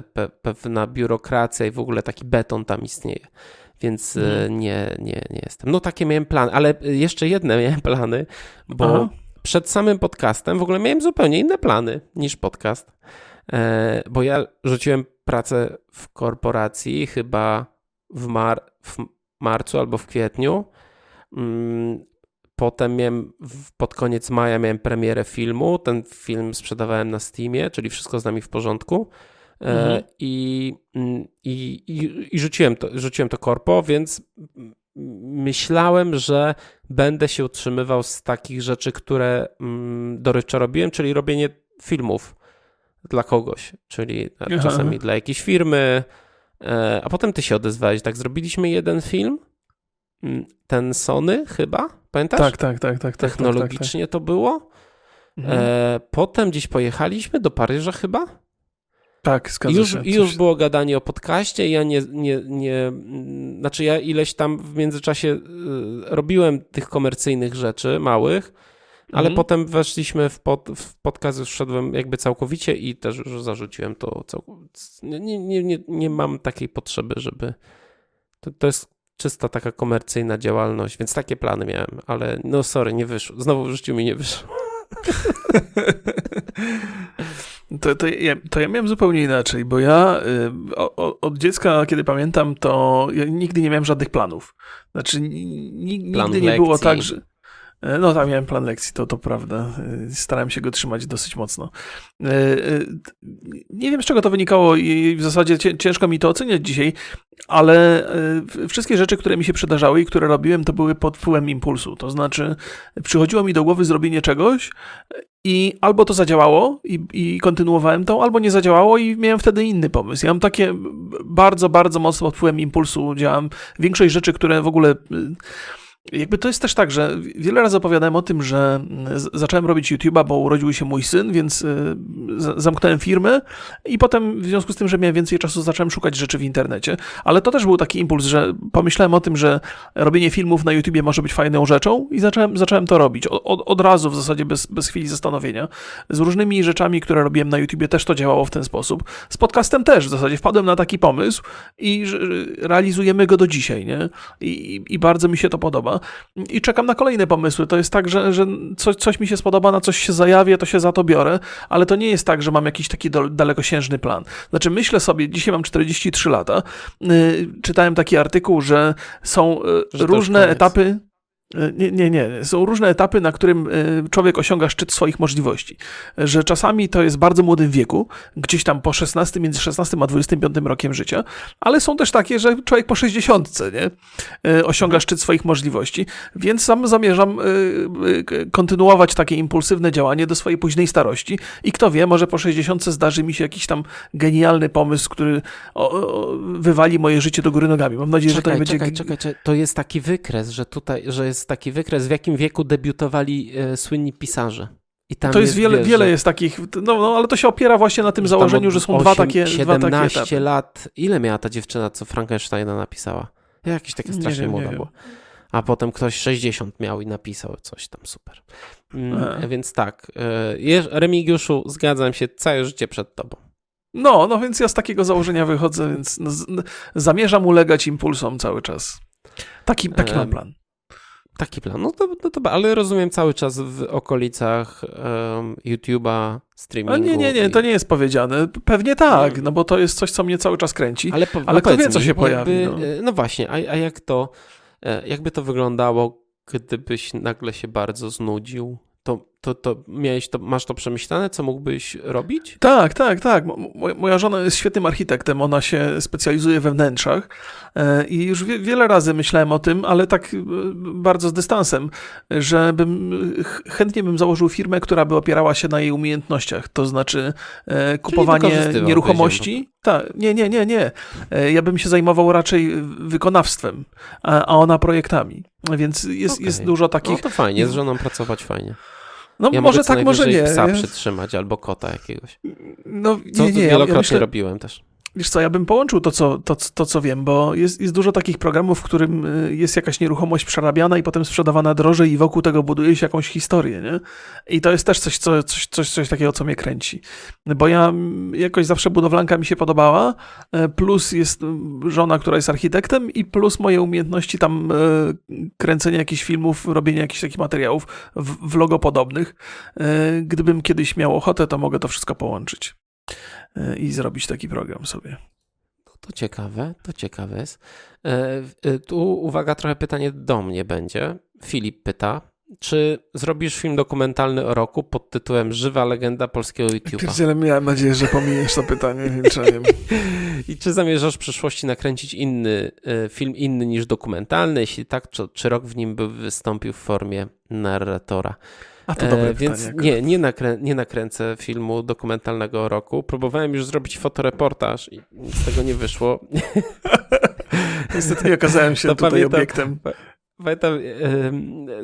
y, pe, pewna biurokracja i w ogóle taki beton tam istnieje. Więc y, Mhm. nie, nie, nie jestem. No takie miałem plany, ale jeszcze jedne miałem plany, bo Aha. przed samym podcastem w ogóle miałem zupełnie inne plany niż podcast. E, bo ja rzuciłem pracę w korporacji chyba w, mar w marcu albo w kwietniu. Mm, Potem miałem pod koniec maja miałem premierę filmu. Ten film sprzedawałem na Steamie, czyli wszystko z nami w porządku. Mhm. I, i, i, i rzuciłem, to, rzuciłem to korpo, więc myślałem, że będę się utrzymywał z takich rzeczy, które dorywczo robiłem, czyli robienie filmów dla kogoś, czyli Aha. czasami dla jakiejś firmy, e, a potem ty się odezwałeś, tak, zrobiliśmy jeden film, ten Sony chyba, pamiętasz? Tak, tak, tak. tak, tak Technologicznie tak, tak, tak. to było. Mhm. E, potem gdzieś pojechaliśmy do Paryża chyba. Tak, zgadza już, się. I już było gadanie o podcaście. Ja nie, nie, nie, znaczy ja ileś tam w międzyczasie y, robiłem tych komercyjnych rzeczy małych, ale mhm. potem weszliśmy w, pod, w podcast, już wszedłem jakby całkowicie i też już zarzuciłem to. Nie, nie, nie, nie mam takiej potrzeby, żeby. To, to jest czysta taka komercyjna działalność, więc takie plany miałem, ale no sorry, nie wyszło. Znowu w życiu mi nie wyszło. To, to, ja, to ja miałem zupełnie inaczej, bo ja y, o, od dziecka, kiedy pamiętam, to ja nigdy nie miałem żadnych planów. Znaczy, nigdy nie było tak, że. E, no tam miałem plan lekcji, to, to prawda. E, starałem się go trzymać dosyć mocno. E, nie wiem, z czego to wynikało i w zasadzie ciężko mi to oceniać dzisiaj, ale wszystkie rzeczy, które mi się przydarzały i które robiłem, to były pod wpływem impulsu. To znaczy, przychodziło mi do głowy zrobienie czegoś i albo to zadziałało i, i kontynuowałem to, albo nie zadziałało i miałem wtedy inny pomysł. Ja mam takie bardzo, bardzo mocno pod wpływem impulsu działam. Większość rzeczy, które w ogóle jakby to jest też tak, że wiele razy opowiadałem o tym, że zacząłem robić YouTube'a, bo urodził się mój syn, więc y, zamknąłem firmę i potem w związku z tym, że miałem więcej czasu, zacząłem szukać rzeczy w internecie. Ale to też był taki impuls, że pomyślałem o tym, że robienie filmów na YouTubie może być fajną rzeczą i zacząłem, zacząłem to robić. Od, od razu w zasadzie bez, bez chwili zastanowienia. Z różnymi rzeczami, które robiłem na YouTubie też to działało w ten sposób. Z podcastem też w zasadzie wpadłem na taki pomysł i realizujemy go do dzisiaj, nie? I, i bardzo mi się to podoba i czekam na kolejne pomysły. To jest tak, że, że coś, coś mi się spodoba, na coś się zajawię, to się za to biorę, ale to nie jest tak, że mam jakiś taki dalekosiężny plan. Znaczy, myślę sobie, dzisiaj mam 43 lata, yy, czytałem taki artykuł, że są yy, różne etapy. E, nie, nie, nie. Są różne etapy, na którym e, człowiek osiąga szczyt swoich możliwości. Że czasami to jest w bardzo młodym wieku, gdzieś tam po 16, między 16 a 25 rokiem życia, ale są też takie, że człowiek po 60 nie? E, osiąga szczyt swoich możliwości, więc sam zamierzam kontynuować takie impulsywne działanie do swojej późnej starości i kto wie, może po 60 zdarzy mi się jakiś tam genialny pomysł, który wywali moje życie do góry nogami. Mam nadzieję, czekaj, że to nie będzie... Czekaj, czekaj, to jest taki wykres, że tutaj, że jest jest taki wykres, w jakim wieku debiutowali e, słynni pisarze. I tam to jest, jest wiele, wiele że... jest takich, no, no, ale to się opiera właśnie na tym założeniu, że są 8, dwa takie 17 dwa takie etapy. lat. Ile miała ta dziewczyna, co Frankensteina napisała? Jakaś taka strasznie wiem, młoda była. A potem ktoś 60 miał i napisał coś tam super. Mm, więc tak, e, Remigiuszu, zgadzam się, całe życie przed tobą. No, no więc ja z takiego założenia wychodzę, więc no, zamierzam ulegać impulsom cały czas. Taki, taki mam plan. Taki plan. No to, no to, ale rozumiem cały czas w okolicach um, YouTube'a, streamingu. A nie, nie, nie, to nie jest powiedziane. Pewnie tak, hmm. no bo to jest coś, co mnie cały czas kręci. Ale, po, ale no kto wie, co się jakby, pojawi. No. E, no, właśnie, a, a jak to, e, jakby to wyglądało, gdybyś nagle się bardzo znudził? To, to, to, miałeś to, masz to przemyślane, co mógłbyś robić? Tak, tak, tak. Moja żona jest świetnym architektem, ona się specjalizuje we wnętrzach e, i już wiele razy myślałem o tym, ale tak e, bardzo z dystansem, że bym, chętnie bym założył firmę, która by opierała się na jej umiejętnościach, to znaczy e, kupowanie nieruchomości. Tak, nie, nie, nie, nie. Ja bym się zajmował raczej wykonawstwem, a ona projektami. Więc jest, okay. jest dużo takich. No to fajnie, z żoną pracować fajnie. No ja może tak, może nie. psa przytrzymać albo kota jakiegoś. No, co nie, nie, wielokrotnie ja myślę, robiłem też. Wiesz co, ja bym połączył to, co, to, to, co wiem, bo jest, jest dużo takich programów, w którym y, jest jakaś nieruchomość przerabiana i potem sprzedawana drożej i wokół tego buduje się jakąś historię, nie? I to jest też coś, co, coś, coś, coś takiego, co mnie kręci. Bo ja mm, jakoś zawsze budowlanka mi się podobała, e, plus jest żona, która jest architektem i plus moje umiejętności tam e, kręcenia jakichś filmów, robienia jakichś takich materiałów vlogopodobnych. E, gdybym kiedyś miał ochotę, to mogę to wszystko połączyć. E, i zrobić taki program sobie. No to ciekawe, to ciekawe jest. E, e, tu uwaga, trochę pytanie do mnie będzie. Filip pyta, czy zrobisz film dokumentalny o roku pod tytułem Żywa legenda polskiego YouTube'a? Pierdziele, miałem nadzieję, że pominiesz to pytanie milczeniem. I czy zamierzasz w przyszłości nakręcić inny film, inny niż dokumentalny? Jeśli tak, czy, czy rok w nim by wystąpił w formie narratora? A to dobre e, Więc nie, nie, nakrę, nie nakręcę filmu dokumentalnego roku. Próbowałem już zrobić fotoreportaż i z tego nie wyszło. Niestety nie okazałem się to tutaj pamiętam, obiektem. Pamiętam,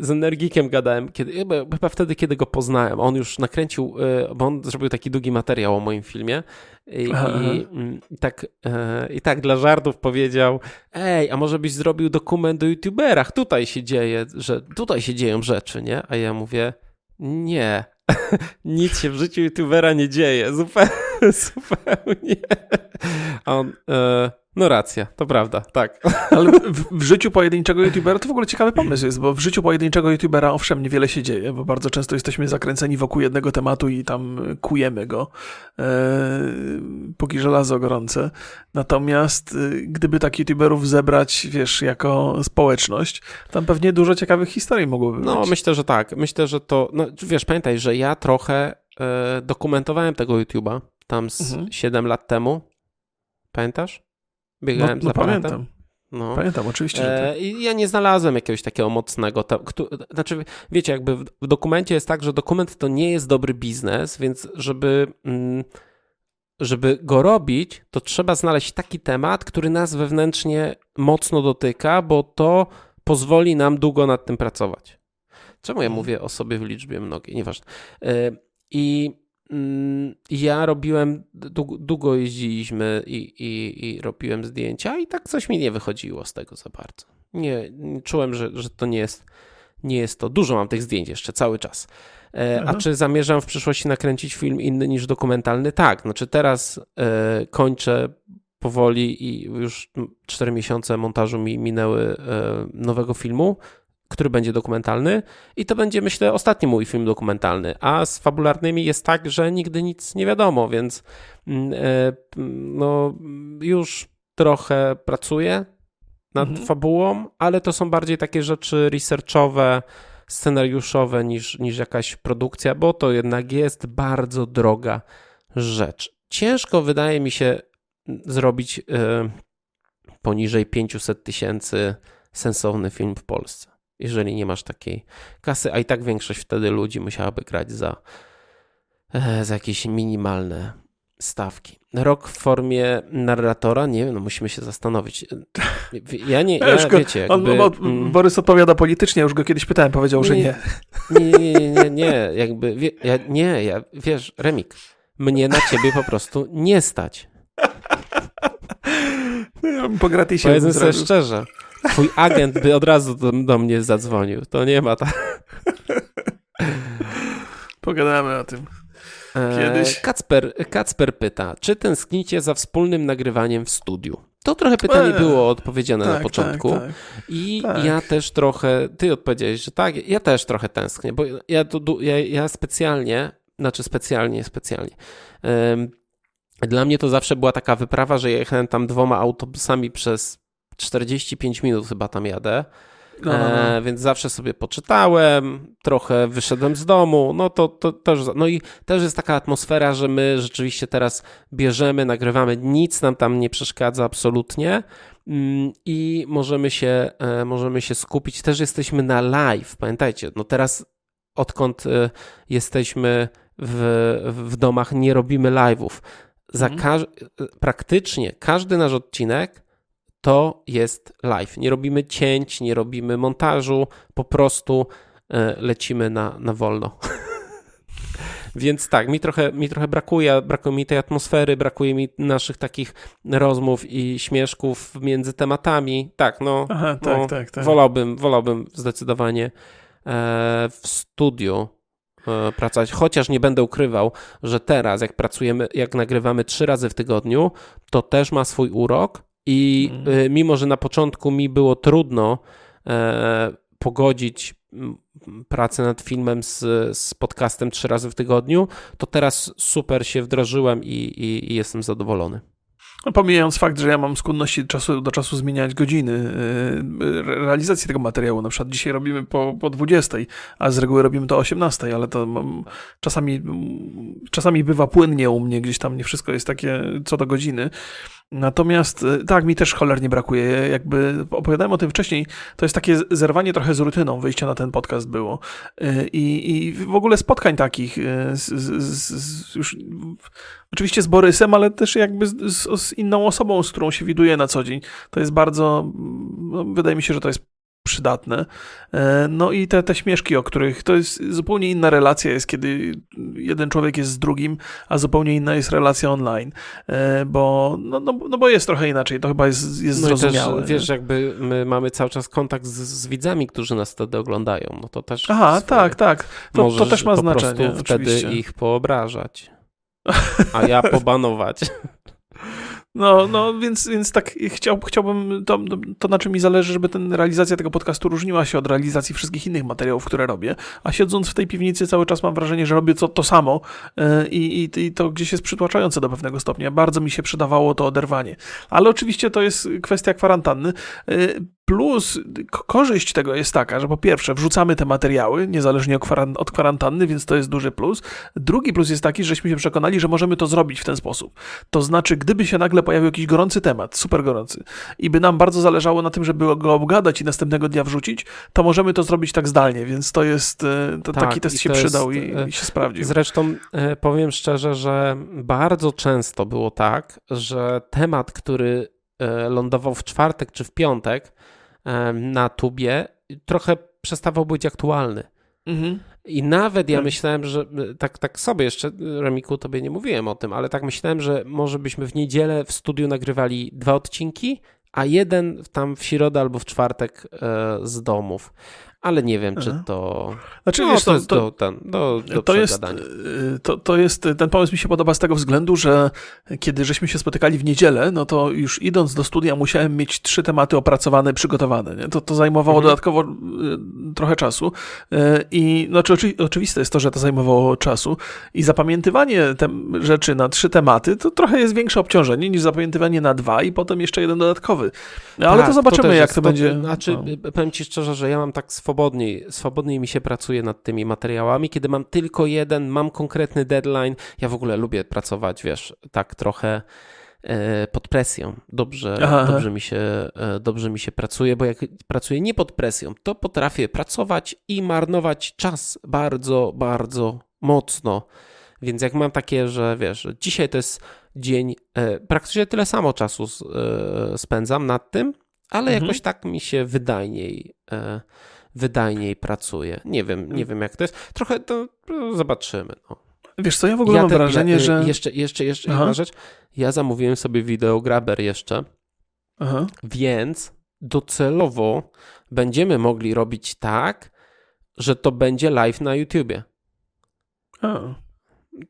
z Energikiem gadałem, kiedy, chyba wtedy, kiedy go poznałem. On już nakręcił, e, bo on zrobił taki długi materiał o moim filmie i, i, mm, i, tak, e, i tak dla żartów powiedział, ej, a może byś zrobił dokument o youtuberach, tutaj się dzieje, że tutaj się dzieją rzeczy, nie? A ja mówię, nie, nic się w życiu youtubera nie dzieje, zupełnie, zupełnie. On... E, no racja, to prawda, tak. Ale w, w, życiu pojedynczego youtubera to w ogóle ciekawy pomysł jest, bo w życiu pojedynczego youtubera owszem niewiele się dzieje, bo bardzo często jesteśmy zakręceni wokół jednego tematu i tam kujemy go, e, póki żelazo gorące. Natomiast e, gdyby tak youtuberów zebrać, wiesz, jako społeczność, tam pewnie dużo ciekawych historii mogłoby być. No myślę, że tak. Myślę, że to, no wiesz, pamiętaj, że ja trochę e, dokumentowałem tego YouTube'a tam z mhm. 7 lat temu. Pamiętasz? Biegałem no, no pamiętam. No. Pamiętam, oczywiście. Że tak. I ja nie znalazłem jakiegoś takiego mocnego. Znaczy, wiecie, jakby w dokumencie jest tak, że dokument to nie jest dobry biznes, więc żeby, mm, żeby go robić, to trzeba znaleźć taki temat, który nas wewnętrznie mocno dotyka, bo to pozwoli nam długo nad tym pracować. Czemu ja mhm. mówię o sobie w liczbie mnogiej? Nieważne. E, I Mm, ja robiłem, długo jeździliśmy i, i, i, robiłem zdjęcia i tak coś mi nie wychodziło z tego za bardzo. Nie, czułem, że, że to nie jest, nie jest to. Dużo mam tych zdjęć jeszcze cały czas. E, a czy zamierzam w przyszłości nakręcić film inny niż dokumentalny? Tak, znaczy teraz e, kończę powoli i już 4 miesiące montażu mi minęły e, nowego filmu który będzie dokumentalny i to będzie, myślę, ostatni mój film dokumentalny. A z fabularnymi jest tak, że nigdy nic nie wiadomo, więc mm, e, no, już trochę pracuję nad mhm. fabułą, ale to są bardziej takie rzeczy researchowe, scenariuszowe niż, niż jakaś produkcja, bo to jednak jest bardzo droga rzecz. Ciężko wydaje mi się zrobić y, poniżej 500 tysięcy sensowny film w Polsce jeżeli nie masz takiej kasy, a i tak większość wtedy ludzi musiałaby grać za, e, za jakieś minimalne stawki. Rok w formie narratora, nie wiem, no musimy się zastanowić. Ja nie, ja, go, wiecie, jakby... On, mm. Borys odpowiada politycznie, ja już go kiedyś pytałem, powiedział, nie, że nie. Nie, nie, nie, nie, nie, jakby, wie, ja, nie, ja, wiesz, Remik, mnie na ciebie po prostu nie stać. Ja po gratisie. Powiedzmy sobie szczerze. Twój agent by od razu do, do mnie zadzwonił. To nie ma tak. Pogadamy o tym. E, Kiedyś. Kacper, Kacper pyta, czy tęsknicie za wspólnym nagrywaniem w studiu? To trochę pytanie e, było odpowiedziane tak, na początku. Tak, tak, I tak. ja też trochę, ty odpowiedziałeś, że tak, ja też trochę tęsknię, bo ja, ja, ja specjalnie, znaczy specjalnie, specjalnie. Um, dla mnie to zawsze była taka wyprawa, że jechałem tam dwoma autobusami przez 45 minut chyba tam jadę. No, no, no. E, więc zawsze sobie poczytałem, trochę wyszedłem z domu, no to, to też, no i też jest taka atmosfera, że my rzeczywiście teraz bierzemy, nagrywamy, nic nam tam nie przeszkadza absolutnie mm, i możemy się, e, możemy się skupić, też jesteśmy na live, pamiętajcie, no teraz odkąd e, jesteśmy w, w domach, nie robimy live'ów. Za mhm. każ praktycznie każdy nasz odcinek to jest live. Nie robimy cięć, nie robimy montażu, po prostu e, lecimy na, na wolno. Więc tak, mi trochę, mi trochę brakuje, brakuje mi tej atmosfery, brakuje mi naszych takich rozmów i śmieszków między tematami. Tak, no, Aha, tak, no tak, tak. Wolałbym, wolałbym zdecydowanie e, w studiu e, pracować, chociaż nie będę ukrywał, że teraz jak pracujemy, jak nagrywamy trzy razy w tygodniu, to też ma swój urok, i mhm. y, mimo, że na początku mi było trudno e, pogodzić pracę nad filmem z, z podcastem trzy razy w tygodniu, to teraz super się wdrożyłem i, i, i jestem zadowolony. No, pomijając fakt, że ja mam skłonności czasu do czasu zmieniać godziny yy, realizacji tego materiału. Na przykład dzisiaj robimy po, po 20, a z reguły robimy to o 18, ale to mam, czasami, czasami bywa płynnie u mnie, gdzieś tam nie wszystko jest takie co do godziny. Natomiast y, tak, mi też cholernie brakuje. Jakby opowiadałem o tym wcześniej, to jest takie zerwanie trochę z rutyną wyjścia na ten podcast było. Y, I, i w ogóle spotkań takich y, z, z, z, już oczywiście z Borysem, ale też jakby z, inną osobą, z którą się widuje na co dzień. To jest bardzo, no, wydaje mi się, że to jest przydatne. E, no i te, te śmieszki, o których to jest zupełnie inna relacja jest, kiedy jeden człowiek jest z drugim, a zupełnie inna jest relacja online, e, bo, no, no, no bo jest trochę inaczej, to chyba jest, jest no zrozumiałe. Też, wiesz, jakby my mamy cały czas kontakt z, z, widzami, którzy nas wtedy oglądają, no to też... Aha, tak, tak, to, to też ma znaczenie. Po wtedy oczywiście. ich poobrażać, a ja pobanować. No, no więc, więc tak chciał, chciałbym, to, to na czym mi zależy, żeby ten, realizacja tego podcastu różniła się od realizacji wszystkich innych materiałów, które robię, a siedząc w tej piwnicy cały czas mam wrażenie, że robię to, to samo e, i, i, i to gdzieś jest przytłaczające do pewnego stopnia. Bardzo mi się przydawało to oderwanie. Ale oczywiście to jest kwestia kwarantanny. Plus korzyść tego jest taka, że po pierwsze wrzucamy te materiały niezależnie od kwarantanny, więc to jest duży plus. Drugi plus jest taki, żeśmy się przekonali, że możemy to zrobić w ten sposób. To znaczy, gdyby się nagle pojawił jakiś gorący temat, super gorący, i by nam bardzo zależało na tym, żeby go obgadać i następnego dnia wrzucić, to możemy to zrobić tak zdalnie, więc to jest, e, to, tak, taki test się przydał jest, i, e, i, się sprawdził. Zresztą e, powiem szczerze, że bardzo często było tak, że temat, który lądował w czwartek czy w piątek, na tubie, trochę przestawał być aktualny. Mhm. I nawet ja tak. myślałem, że tak, tak sobie jeszcze, Remiku, tobie nie mówiłem o tym, ale tak myślałem, że może byśmy w niedzielę w studiu nagrywali dwa odcinki, a jeden tam w środę albo w czwartek e, z domów ale nie wiem, czy to. Znaczy, no, wiesz, to, jest to, do, ten, do, do to jest, y, to, to jest, ten pomysł mi się podoba z tego względu, że kiedy żeśmy się spotykali w niedzielę, no to już idąc do studia musiałem mieć trzy tematy opracowane, przygotowane. Nie? To, to zajmowało mhm. dodatkowo y, trochę czasu. Y, I znaczy, oczy, oczywiste jest to, że to zajmowało czasu. I zapamiętywanie tem, rzeczy na trzy tematy to trochę jest większe obciążenie niż zapamiętywanie na dwa i potem jeszcze jeden dodatkowy. Ale tak, to zobaczymy, to jak jest, to, będzie. Znaczy, no. powiem ci szczerze, że ja mam tak swobodnie swobodniej, swobodniej mi się pracuje nad tymi materiałami, kiedy mam tylko jeden, mam konkretny deadline. Ja w ogóle lubię pracować, wiesz, tak trochę e, pod presją. Dobrze, dobrze, mi się, e, dobrze mi się pracuje, bo jak pracuję nie pod presją, to potrafię pracować i marnować czas bardzo, bardzo mocno. Więc jak mam takie, że wiesz, dzisiaj to jest dzień, e, praktycznie tyle samo czasu spędzam nad tym, ale mhm. jakoś tak mi się wydajniej wydajniej pracuje. Nie wiem, nie wiem jak to jest. Trochę to no, zobaczymy. No. Wiesz co, ja w ogóle ja mam te, wrażenie, ja, że... Jeszcze, jeszcze, jeszcze Aha. jedna rzecz. Ja zamówiłem sobie wideograber jeszcze, Aha. więc docelowo będziemy mogli robić tak, że to będzie live na YouTubie.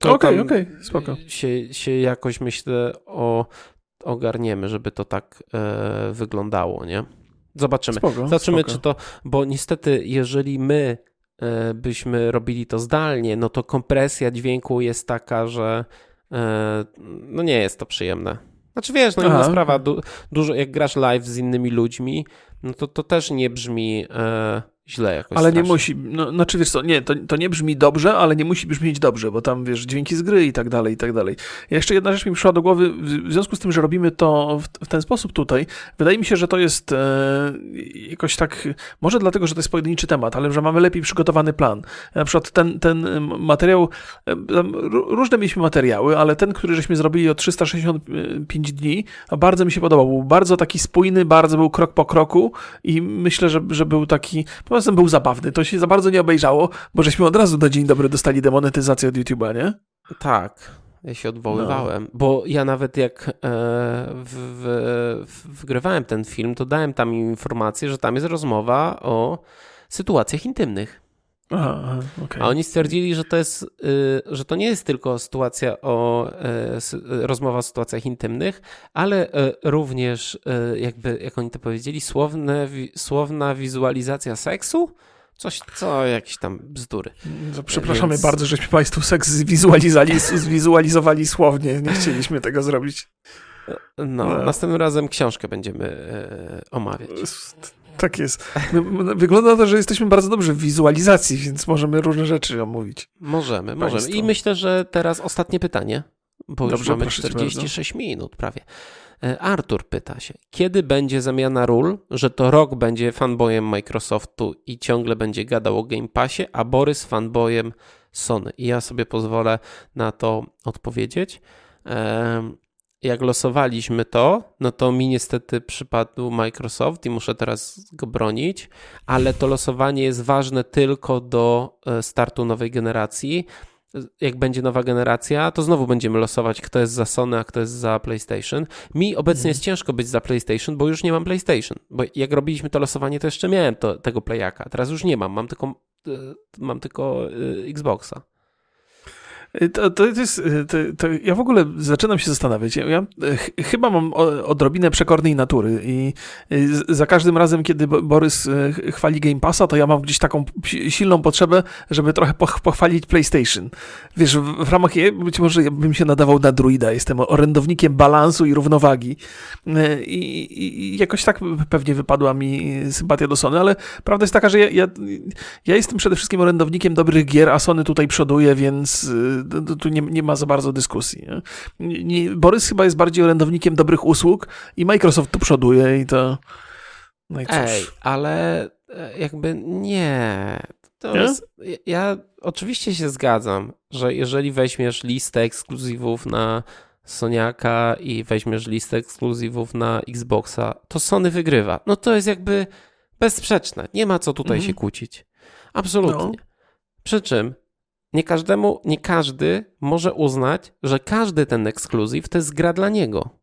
Okej, okej, okay, okay, spoko. Się, się jakoś myślę o ogarniemy, żeby to tak e, wyglądało, nie? Zobaczymy. Spoko, Zobaczymy, spoko. czy to, bo niestety, jeżeli my e, byśmy robili to zdalnie, no to kompresja dźwięku jest taka, że e, no nie jest to przyjemne. Znaczy wiesz, no inna sprawa, du, dużo jak grasz live z innymi ludźmi, no to to też nie brzmi e, źle jakoś. Ale strasznie. nie musi, no, znaczy wiesz co, nie, to, to nie brzmi dobrze, ale nie musi brzmieć dobrze, bo tam wiesz, dźwięki z gry i tak dalej, i tak dalej. Jeszcze jedna rzecz mi przyszła do głowy, w związku z tym, że robimy to w, w ten sposób tutaj, wydaje mi się, że to jest e, jakoś tak, może dlatego, że to jest pojedynczy temat, ale że mamy lepiej przygotowany plan. Na przykład ten, ten materiał, e, różne mieliśmy materiały, ale ten, który żeśmy zrobili o 365 dni, bardzo mi się podobał. Był bardzo taki spójny, bardzo był krok po kroku i myślę, że, że był taki, Poza był zabawny, to się za bardzo nie obejrzało, bo żeśmy od razu do dzień dobry dostali demonetyzację od YouTube'a, nie? Tak, ja się odwoływałem, no. bo ja nawet jak e, w, w, wgrywałem ten film, to dałem tam informację, że tam jest rozmowa o sytuacjach intymnych. Aha, okay. A oni stwierdzili, że to jest, y, że to nie jest tylko sytuacja o y, rozmowa o sytuacjach intymnych, ale y, również jakby, jak oni to powiedzieli, słowne, słowna wizualizacja seksu. Coś, co jakieś tam bzdury. No, przepraszamy Więc... bardzo, żeśmy Państwu seks zwizualizowali, zwizualizowali słownie. Nie chcieliśmy tego zrobić. No, no, następnym razem książkę będziemy omawiać. Tak jest. Wygląda na to, że jesteśmy bardzo dobrzy w wizualizacji, więc możemy różne rzeczy omówić. Możemy, Państwo. możemy. I myślę, że teraz ostatnie pytanie, bo Dobrze, już mamy 46 minut prawie. E, Artur pyta się, kiedy będzie zamiana ról, że to Rok będzie fanboyem Microsoftu i ciągle będzie gadał o Game Passie, a Borys fanboyem Sony. I ja sobie pozwolę na to odpowiedzieć. Jak losowaliśmy to, no to mi niestety przypadł Microsoft i muszę teraz go bronić, ale to losowanie jest ważne tylko do e, startu nowej generacji jak będzie nowa generacja, to znowu będziemy losować, kto jest za Sony, a kto jest za PlayStation. Mi obecnie mhm. jest ciężko być za PlayStation, bo już nie mam PlayStation. Bo jak robiliśmy to losowanie, to jeszcze miałem to, tego Playaka. Teraz już nie mam, mam tylko, e, mam tylko e, Xboxa. Y, to, to jest, y, to, to ja w ogóle zaczynam się zastanawiać. Ja, ja ch chyba mam odrobinę przekornej natury i y, za każdym razem, kiedy Borys chwali Game Passa, to ja mam gdzieś taką silną potrzebę, żeby trochę pochwalić PlayStation. Wiesz, w, w ramach, być może bym się nadawał na druida, jestem orędownikiem balansu i równowagi i, i jakoś tak pewnie wypadła mi sympatia do Sony, ale prawda jest taka, że ja, ja, ja jestem przede wszystkim orędownikiem dobrych gier, a Sony tutaj przoduje, więc tu nie, nie ma za bardzo dyskusji. Nie? Nie, Borys chyba jest bardziej orędownikiem dobrych usług i Microsoft tu przoduje i to... No i Ej, ale e, jakby nie. To? Jest, ja oczywiście się zgadzam, że jeżeli weźmiesz listę ekskluzywów na Soniaka i weźmiesz listę ekskluzywów na Xboxa, to Sony wygrywa. No to jest jakby bezsprzeczne. Nie ma co tutaj mhm. się kłócić. Absolutnie. No. Przy czym nie każdemu, nie każdy może uznać, że każdy ten ekskluzyw to jest gra dla niego.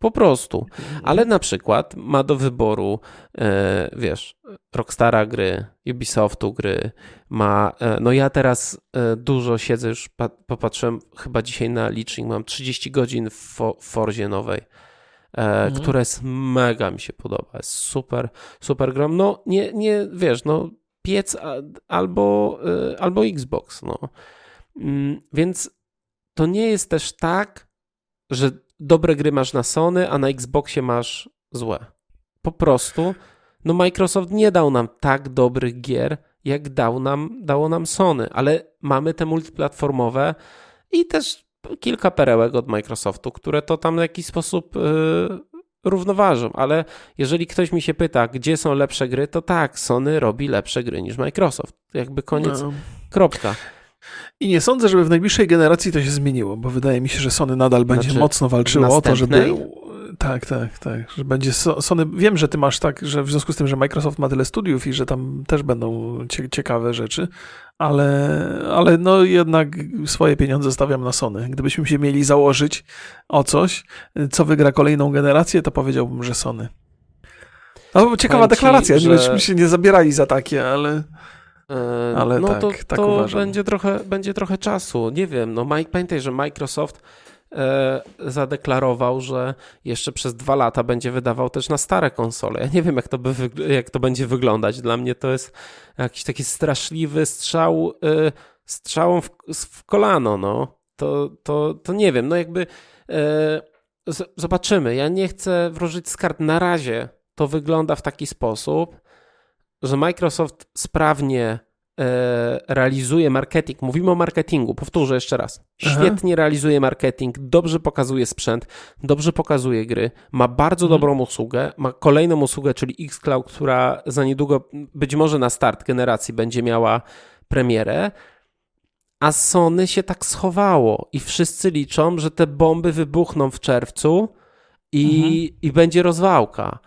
Po prostu. Ale na przykład ma do wyboru, e, wiesz, Rockstara gry, Ubisoftu gry, ma, e, no ja teraz e, dużo siedzę, już popatrzyłem chyba dzisiaj na licznik, mam 30 godzin w, w Forzie nowej, mhm. która jest mega mi się podoba, jest super, super gram. No nie, nie, wiesz, no piec albo, y, albo Xbox. No. Mm, więc to nie jest też tak, że dobre gry masz na Sony, a na Xboxie masz złe. Po prostu no Microsoft nie dał nam tak dobrych gier, jak dał nam, dało nam Sony, ale mamy te multiplatformowe i też kilka perełek od Microsoftu, które to tam w jakiś sposób yy, równoważą, ale jeżeli ktoś mi się pyta, gdzie są lepsze gry, to tak, Sony robi lepsze gry niż Microsoft. Jakby koniec, no. kropka. I nie sądzę, żeby w najbliższej generacji to się zmieniło, bo wydaje mi się, że Sony nadal będzie znaczy, mocno walczyło o to, żeby tak, tak, tak. Że będzie Sony. Wiem, że ty masz tak, że w związku z tym, że Microsoft ma tyle studiów i że tam też będą ciekawe rzeczy, ale, ale no jednak swoje pieniądze stawiam na Sony. Gdybyśmy się mieli założyć o coś, co wygra kolejną generację, to powiedziałbym, że Sony. No, ciekawa ci, deklaracja, że... żebyśmy się nie zabierali za takie, ale. E, ale no tak, to, tak to będzie trochę, będzie trochę czasu. Nie wiem, no Mike, pamiętaj, że Microsoft zadeklarował, że jeszcze przez dwa lata będzie wydawał też na stare konsole. Ja nie wiem, jak to, by, jak to będzie wyglądać. Dla mnie to jest jakiś taki straszliwy strzał, e, strzałą w, w kolano, no. To, to, to nie wiem, no jakby e, zobaczymy. Ja nie chcę wróżyć z kart. Na razie to wygląda w taki sposób, że Microsoft sprawnie E, realizuje marketing, mówimy o marketingu, powtórzę jeszcze raz. Świetnie Aha. realizuje marketing, dobrze pokazuje sprzęt, dobrze pokazuje gry, ma bardzo mhm. dobrą usługę, ma kolejną usługę, czyli Xcloud, która za niedługo, być może na start generacji będzie miała premierę. A Sony się tak schowało i wszyscy liczą, że te bomby wybuchną w czerwcu i, mhm. i będzie rozwałka.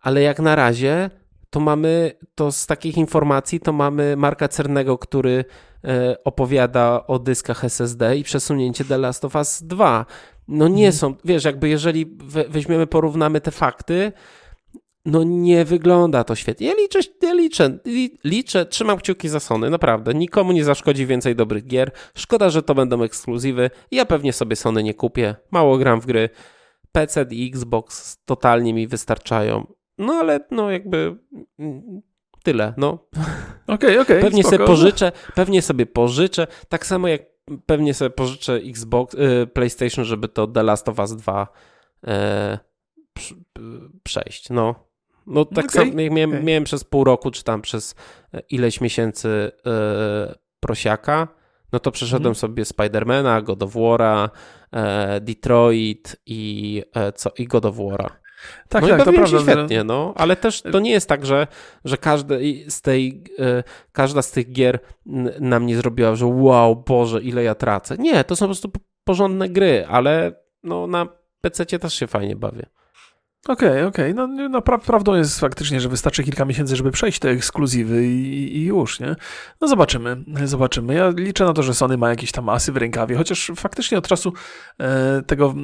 Ale jak na razie to mamy, to z takich informacji, to mamy Marka Cernego, który e, opowiada o dyskach SSD i przesunięcie The Last of Us 2. No nie mhm. są, wiesz, jakby jeżeli weźmiemy, porównamy te fakty, no nie wygląda to świetnie. Ja liczę, ja liczę, liczę, trzymam kciuki za Sony, naprawdę. Nikomu nie zaszkodzi więcej dobrych gier. Szkoda, że to będą ekskluzywy. Ja pewnie sobie Sony nie kupię. Mało gram w gry. PC i Xbox totalnie mi wystarczają. No ale no jakby mm, tyle, no. Okej, okay, okej. Okay, pewnie spoko. sobie pożyczę, pewnie sobie pożyczę, tak samo jak pewnie sobie pożyczę Xbox, y, PlayStation, żeby to The Last of Us 2 e, przejść. No, no tak okay. samo miałem, okay. miałem przez pół roku, czy tam przez ileś miesięcy e, prosiaka, no to przeszedłem mhm. sobie Spidermana, God of War'a, e, Detroit i, e, co, i God of War'a. Tak, no tak, i to prawda. świetnie, że... no, ale też to nie jest tak, że, że każdy z tej, e, każda z tych gier na mnie zrobiła, że wow, Boże, ile ja tracę. Nie, to są po prostu porządne gry, ale no, na PC też się fajnie bawię. Okej, okay, okej. Okay. No, no pra prawdą jest faktycznie, że wystarczy kilka miesięcy, żeby przejść te ekskluzywy i, i, już, nie? No zobaczymy, zobaczymy. Ja liczę na to, że Sony ma jakieś tam asy w rękawie, chociaż faktycznie od czasu e, tego,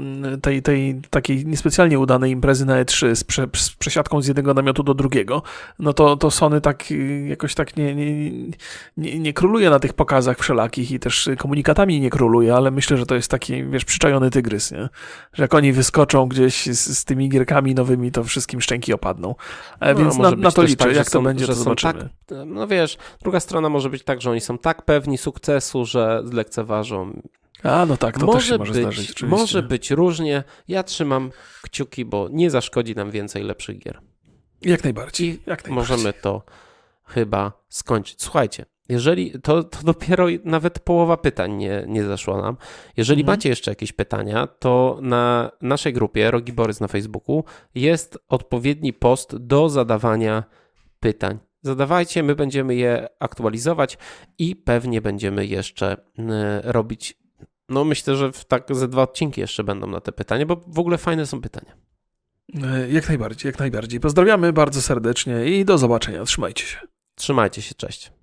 tej, tej takiej niespecjalnie udanej imprezy na E3 z, prze, z przesiadką z jednego namiotu do drugiego, no to, to Sony tak jakoś tak nie, nie, nie, nie króluje na tych pokazach wszelakich i też komunikatami nie króluje, ale myślę, że to jest taki, wiesz, przyczajony tygrys, nie? Że jak oni wyskoczą gdzieś z, z tymi gierkami nowymi, to wszystkim szczęki opadną. E, no, Więc na, na, to liczę. Tak, Jak to są, będzie, to zobaczymy. Tak, no wiesz, druga strona może być tak, że oni są tak pewni sukcesu, że zlekceważą a, no tak, to może też się może być, zdarzyć. Oczywiście. Może być różnie. Ja trzymam kciuki, bo nie zaszkodzi nam więcej lepszych gier. Jak najbardziej. I jak najbardziej. możemy to chyba skończyć. Słuchajcie, jeżeli to, to dopiero nawet połowa pytań nie, nie zaszła nam. Jeżeli mhm. macie jeszcze jakieś pytania, to na naszej grupie Rogi Borys na Facebooku jest odpowiedni post do zadawania pytań. Zadawajcie, my będziemy je aktualizować i pewnie będziemy jeszcze robić. No, myślę, że tak ze dwa odcinki jeszcze będą na te pytania, bo w ogóle fajne są pytania. E, jak najbardziej, jak najbardziej. Pozdrawiamy bardzo serdecznie i do zobaczenia. Trzymajcie się. Trzymajcie się, cześć.